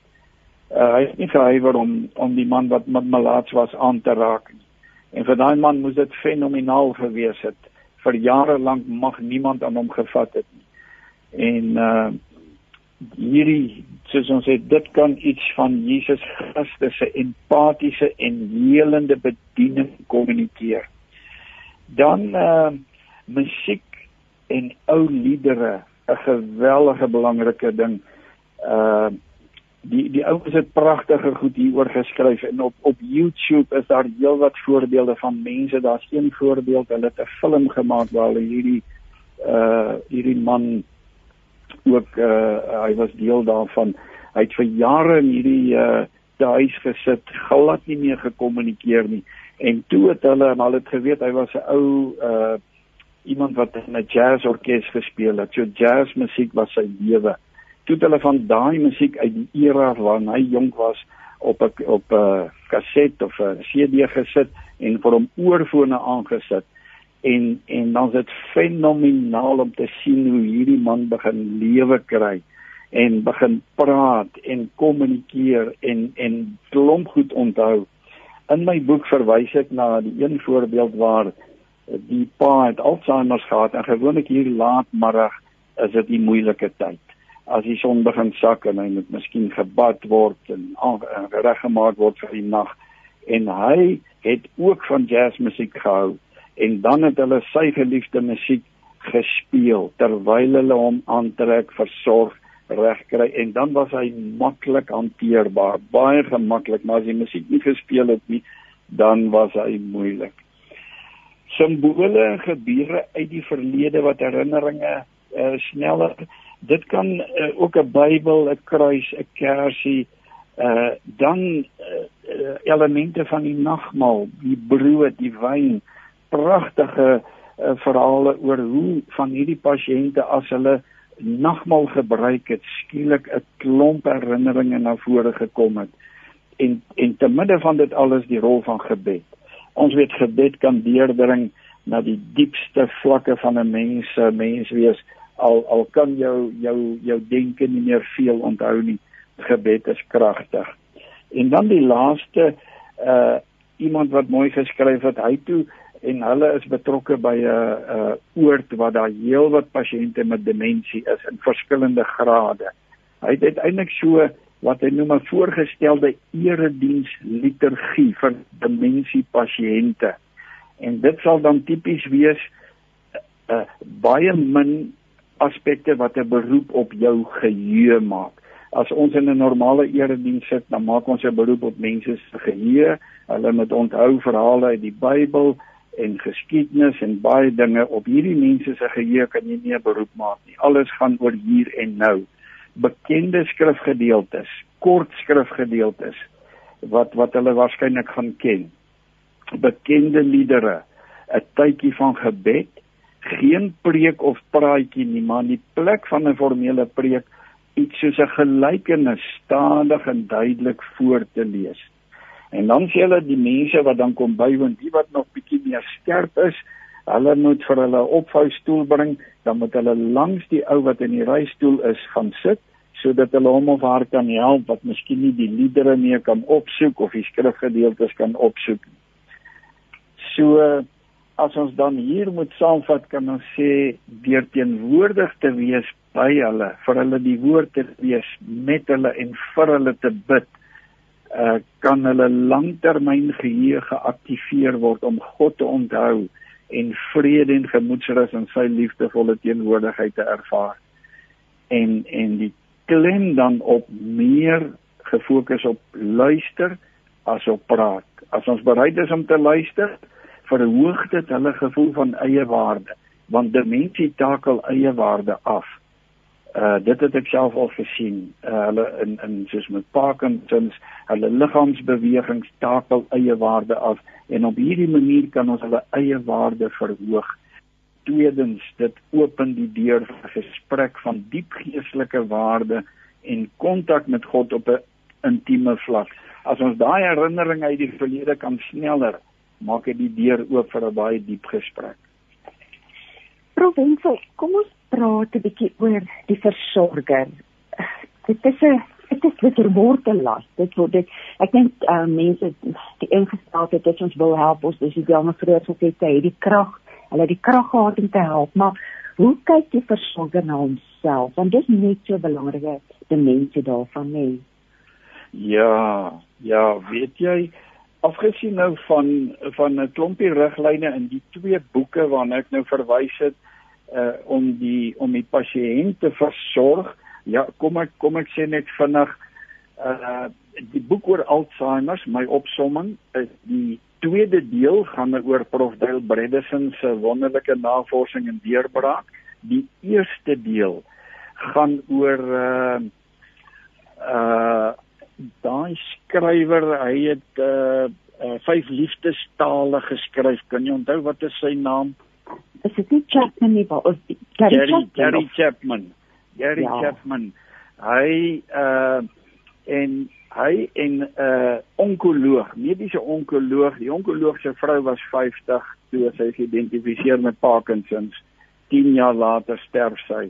uh, hy het nie gehuiwer om om die man wat met malaats was aan te raak nie. En vir daai man moes dit fenomenaal gewees het. Vir jare lank mag niemand aan hom gevat het nie. En uh hierdie soos ons sê dit kan iets van Jesus Christus se empatiese en helende bediening kommunikeer. Dan uh musiek en ou liedere, 'n geweldige belangrike ding. Uh die die ouens het pragtige goed hieroor geskryf en op op YouTube is daar heelwat voorbeelde van mense daar's een voorbeeld hulle het 'n film gemaak waar hulle hierdie uh hierdie man ook uh hy was deel daarvan hy het vir jare in hierdie uh te huis gesit, glad nie meer gekommunikeer nie. En toe het hulle en hulle het geweet hy was 'n ou uh iemand wat in 'n jazzorkes gespeel het. So jazzmusiek was sy lewe. Toe het hulle van daai musiek uit die era waarin hy jonk was op 'n op 'n kaset of 'n CD gesit en vir hom oorfone aangesit en en dan is dit fenomenaal om te sien hoe hierdie man begin lewe kry en begin praat en kommunikeer en en klomp goed onthou. In my boek verwys ek na die een voorbeeld waar die pa het Alzheimer gehad en gewoonlik hier laatmiddag is dit 'n moeilike tyd. As die son begin sak en hy moet miskien gebad word en reggemaak word vir die nag en hy het ook van jazzmusiek gehou en dan het hulle sy geliefde musiek gespeel terwyl hulle hom aantrek versorg regkry en dan was hy maklik hanteerbaar, baie gemaklik, maar as die musiek nie gespeel het nie, dan was hy moeilik. Simbole en gebeure uit die verlede wat herinneringe uh, sneller dit kan uh, ook 'n Bybel, 'n kruis, 'n kersie uh dan uh, elemente van die nagmaal, die brood, die wyn, pragtige uh, verhale oor hoe van hierdie pasiënte as hulle nagmaal gebruik het, skielik 'n klomp herinneringe na vore gekom het. En en te midde van dit alles die rol van gebed. Ons weet gebed kan deurdring na die diepste vlakke van 'n mens se menswees al al kan jou jou jou denke nie meer veel onthou nie. Gebed is kragtig. En dan die laaste uh iemand wat mooi geskryf het, hy toe en hulle is betrokke by 'n uh, uh, oord waar daar heelwat pasiënte met demensie is in verskillende grade. Hy het uiteindelik so wat hy noem 'n voorgestelde erediens liturgie vir demensie pasiënte. En dit sal dan tipies wees uh, baie min aspekte wat 'n beroep op jou geheue maak. As ons in 'n normale erediens sit, dan maak ons 'n beroep op mense se geheue. Hulle moet onthou verhale uit die Bybel, en geskiedenis en baie dinge op hierdie mense se geheue kan jy nie 'n beroep maak nie. Alles gaan oor hier en nou. Bekende skrifgedeeltes, kort skrifgedeeltes wat wat hulle waarskynlik gaan ken. Bekende liedere, 'n tydjie van gebed, geen preek of praatjie nie, maar in die plek van 'n formele preek iets soos 'n gelykenis stadig en duidelik voor te lees. En dan sê hulle die mense wat dan kom bywoon, die wat nog bietjie meer skerp is, hulle moet vir hulle opvou stoel bring, dan moet hulle langs die ou wat in die rystool is gaan sit sodat hulle hom of haar kan help wat miskien nie die liedere meer kan opsoek of die skrifgedeeltes kan opsoek nie. So as ons dan hier moet saamvat kan ons sê deur teenwoordig te wees by hulle, vir hulle die woord te lees met hulle en vir hulle te bid uh, kan hulle langtermyn geheue geaktiveer word om God te onthou en vrede en gemoedsrus in sy liefdevolle teenwoordigheid te ervaar. En en die klem dan op meer gefokus op luister as op praat. As ons bereid is om te luister, verhoog dit hulle gevoel van eie waarde, want demensie takel eie waarde af. Uh dit het ek self al gesien uh, hulle in in soos met Parkinson's hulle liggaamsbewegings takel eie waarde af en op hierdie manier kan ons hulle eie waarde verhoog. Tweedens dit open die deur vir gesprek van diep geestelike waarde en kontak met God op 'n intieme vlak. As ons daai herinnering uit die verlede kan sneller maak dit die deur oop vir 'n baie diep gesprek Provinsie kom ons praat 'n bietjie oor die versorger. Dit is 'n dit is dit word 'n las. Dit word dit ek dink uh, mense die ingesteldheid dat ons wil help ons dis die jammer vroeër gesê het hy die krag, hulle die krag gehad om te help, maar hoe kyk die versorger na homself? Want dit is net so belangrik die mense daarvan nê. Ja, ja, weet jy afgesien nou van van 'n klompie riglyne in die twee boeke waarna ek nou verwys het uh om die om die pasiënt te versorg. Ja, kom ek kom ek sê net vinnig uh die boek oor Alzheimer, my opsomming is die tweede deel gaan oor Prof Dale Bredesen se wonderlike navorsing en deurbraak. Die eerste deel gaan oor uh uh daai skrywer, hy het uh, uh vyf liefdestale geskryf. Kan jy onthou wat is sy naam? Is dit nie Chapman nie, maar of Gary Gary Chapman? Gary Chapman. Gary ja. Chapman. Hy uh en hy en 'n uh, onkoloog, mediese onkoloog, die onkoloog se vrou was 50 toe sy geïdentifiseer met Parkinson. 10 jaar later sterf sy.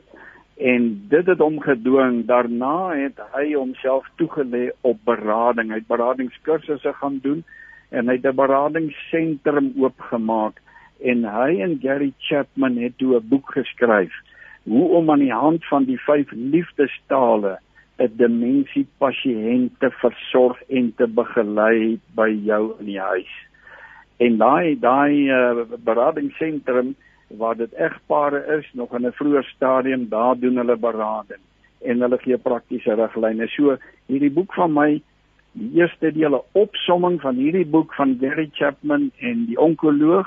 En dit het hom gedwing. Daarna het hy homself toegelê op berading. Hy het beradingskursusse gaan doen en hy het 'n beradingsentrum oopgemaak en hy en Gary Chapman het toe 'n boek geskryf hoe om aan die hand van die vyf liefdestale 'n demensie pasiënt te versorg en te begelei by jou in die huis. En daai daai uh, beradingsentrum waar dit egpare is nog in 'n vroeë stadium, daar doen hulle berading en hulle gee praktiese riglyne. So hierdie boek van my die eerste deel 'n opsomming van hierdie boek van Gary Chapman en die onkoloog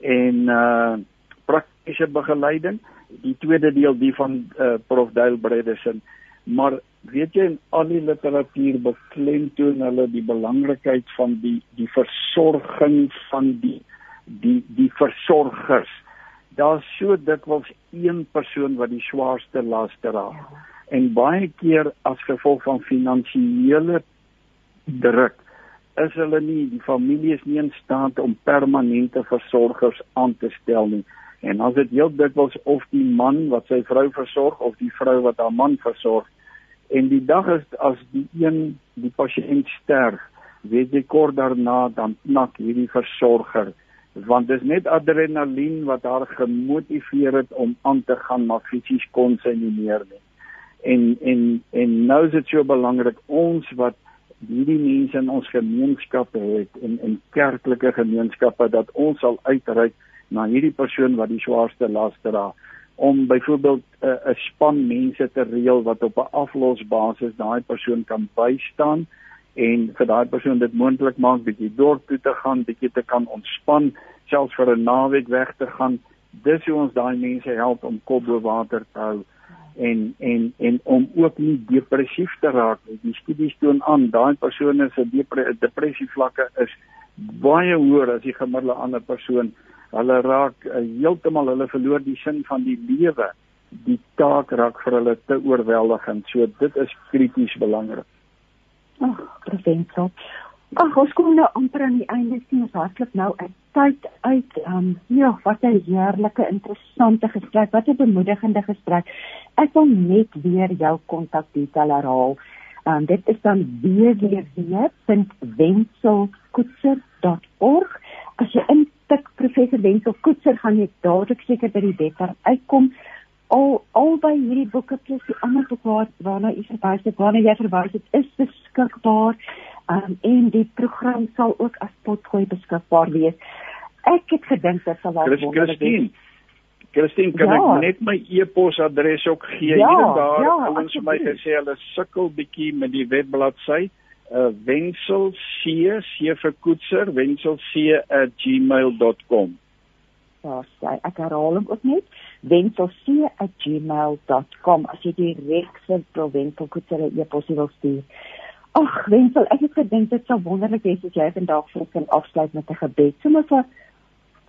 en uh praktiese begeleiding. Die tweede deel die van uh, Prof Dale Bredesen maar weet jy in al die literatuur beklemtoon hulle die belangrikheid van die die versorging van die die die versorgers. Daar's so dikwels een persoon wat die swaarste las dra. En baie keer as gevolg van finansiële druk is hulle nie die familie is nie in staat om permanente versorgers aan te stel nie. En as dit heel dikwels of die man wat sy vrou versorg of die vrou wat haar man versorg, en die dag is as die een die pasiënt sterf weet jy kort daarna dan knak hierdie versorger want dis net adrenalien wat haar gemotiveer het om aan te gaan maar fisies kon sy nie meer nie. En en en nou is dit so belangrik ons wat hierdie mense in ons gemeenskappe het en in kerklike gemeenskappe dat ons sal uitreik na hierdie persoon wat die swaarste las dra om byvoorbeeld eh, 'n uh, span mense te reël wat op 'n aflosbasis daai persoon kan bystaan en vir daai persoon dit moontlik maak bietjie dorp toe te gaan, bietjie te kan ontspan, selfs vir 'n naweek weg te gaan. Dis hoe ons daai mense help om kop bo water te hou en en en om ook nie depressief te raak nie. Die studies toon aan daai persone se depressie vlakke is baie hoër as die gemiddelde ander persoon hulle raak uh, heeltemal hulle verloor die sin van die lewe die taak raak vir hulle te oorweldigend so dit is krities belangrik ag professor ag ons kom nou amper aan die einde sien. Ons hartlik nou uit tyd uit. Um, ja wat 'n heerlike interessante gesprek. Wat 'n bemoedigende gesprek. Ek wil net weer jou kontakdetail herhaal. Um, dit is dan www.wenselkoetser.org as jy in tik professor Wenzel Koetser gaan jy dadelik seker by die wetter uitkom. Al al by hierdie boeke plus die ander boeke waarna u verwys het, waarna jy verwys het, is beskikbaar. Um, en die program sal ook as potgooi beskikbaar wees. Ek het gedink dit sal wel wonderlik Christine, kan ja. ek net my e-posadres ook gee? Ja, Hier en daar, ja, ons het my gesê hulle sukkel bietjie met die webbladsy uh, wensel c vir koetser wensel Ja, sê ek herhaal hom ook net wensel c @ gmail.com as jy direk vir Provensel koetser 'n e-pos wil stuur. Ag, wensel, ek het gedink dit sou wonderlik wees as jy vandag vir ons kan afsluit met 'n gebed. Sommige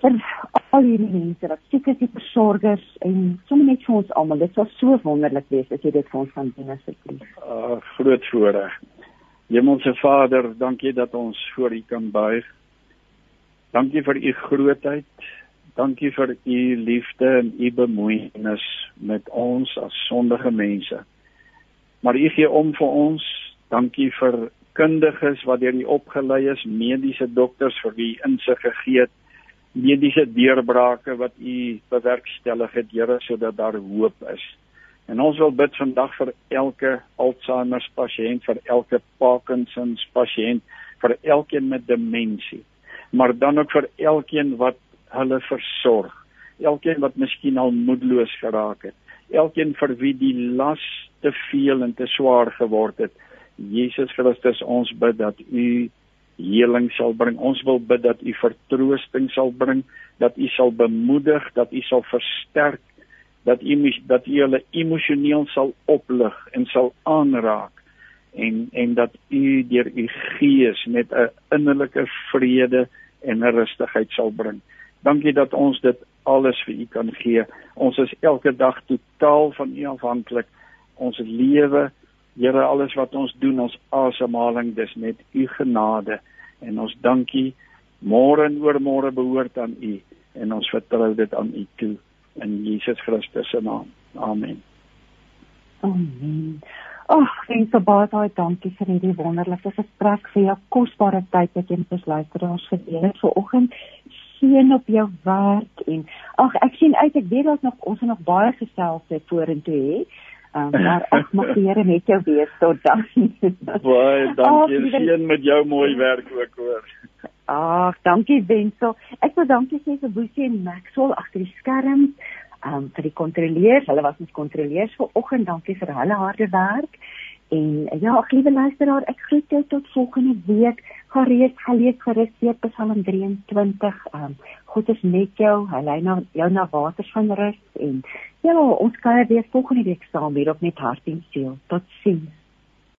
vir vir al hierdie mense wat siek is, die versorgers en sommer net vir ons almal. Dit sou so wonderlik wees as jy dit vir ons kan doen asseblief. Ag, uh, groot voorreg. Hemelse Vader, dankie dat ons voor U kan buig. Dankie vir U grootheid. Dankie vir U liefde en U bemoeienis met ons as sondige mense. Maar U gee om vir ons. Dankie vir kundiges wat deur U opgelei is, mediese dokters vir wie insig gegee het, mediese deurbrake wat U bewerkstellig het, Here, sodat daar hoop is. En ons wil bid vandag vir elke Alzheimer pasiënt, vir elke Parkinson pasiënt, vir elkeen met demensie, maar dan ook vir elkeen wat hulle versorg, elkeen wat miskien al moedeloos geraak het, elkeen vir wie die las te veel en te swaar geword het. Jesus Christus, ons bid dat U heling sal bring. Ons wil bid dat U vertroosting sal bring, dat U sal bemoedig, dat U sal versterk dat u dat u hulle emosioneel sal oplig en sal aanraak en en dat u deur u gees net 'n innerlike vrede en rustigheid sal bring. Dankie dat ons dit alles vir u kan gee. Ons is elke dag totaal van u afhanklik. Ons lewe, Here, alles wat ons doen, ons asemhaling, dis net u genade en ons dankie môre en oormôre behoort aan u en ons vertrou dit aan u toe in Jesus Christus se naam. Amen. Amen. Ag, en so baie dankie vir hierdie wonderlike gesprek vir jou kosbare tyd wat jy met ons luisteraars gedeel het vanoggend. Seën op jou werk en ag ek sien uit ek weet daar's nog ons nog baie gesels het vorentoe hè. Um, maar ag mag die Here met jou wees tot dan. Baie dankie. Seën met jou mooi werk ook hoor. Ag, dankie Wenzel. Ek wil dankie sê vir Boesie en Maxwell agter die skerms um, vir die kontroleurs. Hulle was ons kontroleurs vanoggend. Dankie vir hulle harde werk. En ja, ag liewe luisteraar, ek groet jou tot volgende week. Gereed, gelees gerus weer Psalm 23. Um, God is met jou. Hy lei na jou na waters van rus en ja, ons kan weer volgende week saam hier op met hart en siel. Totsiens.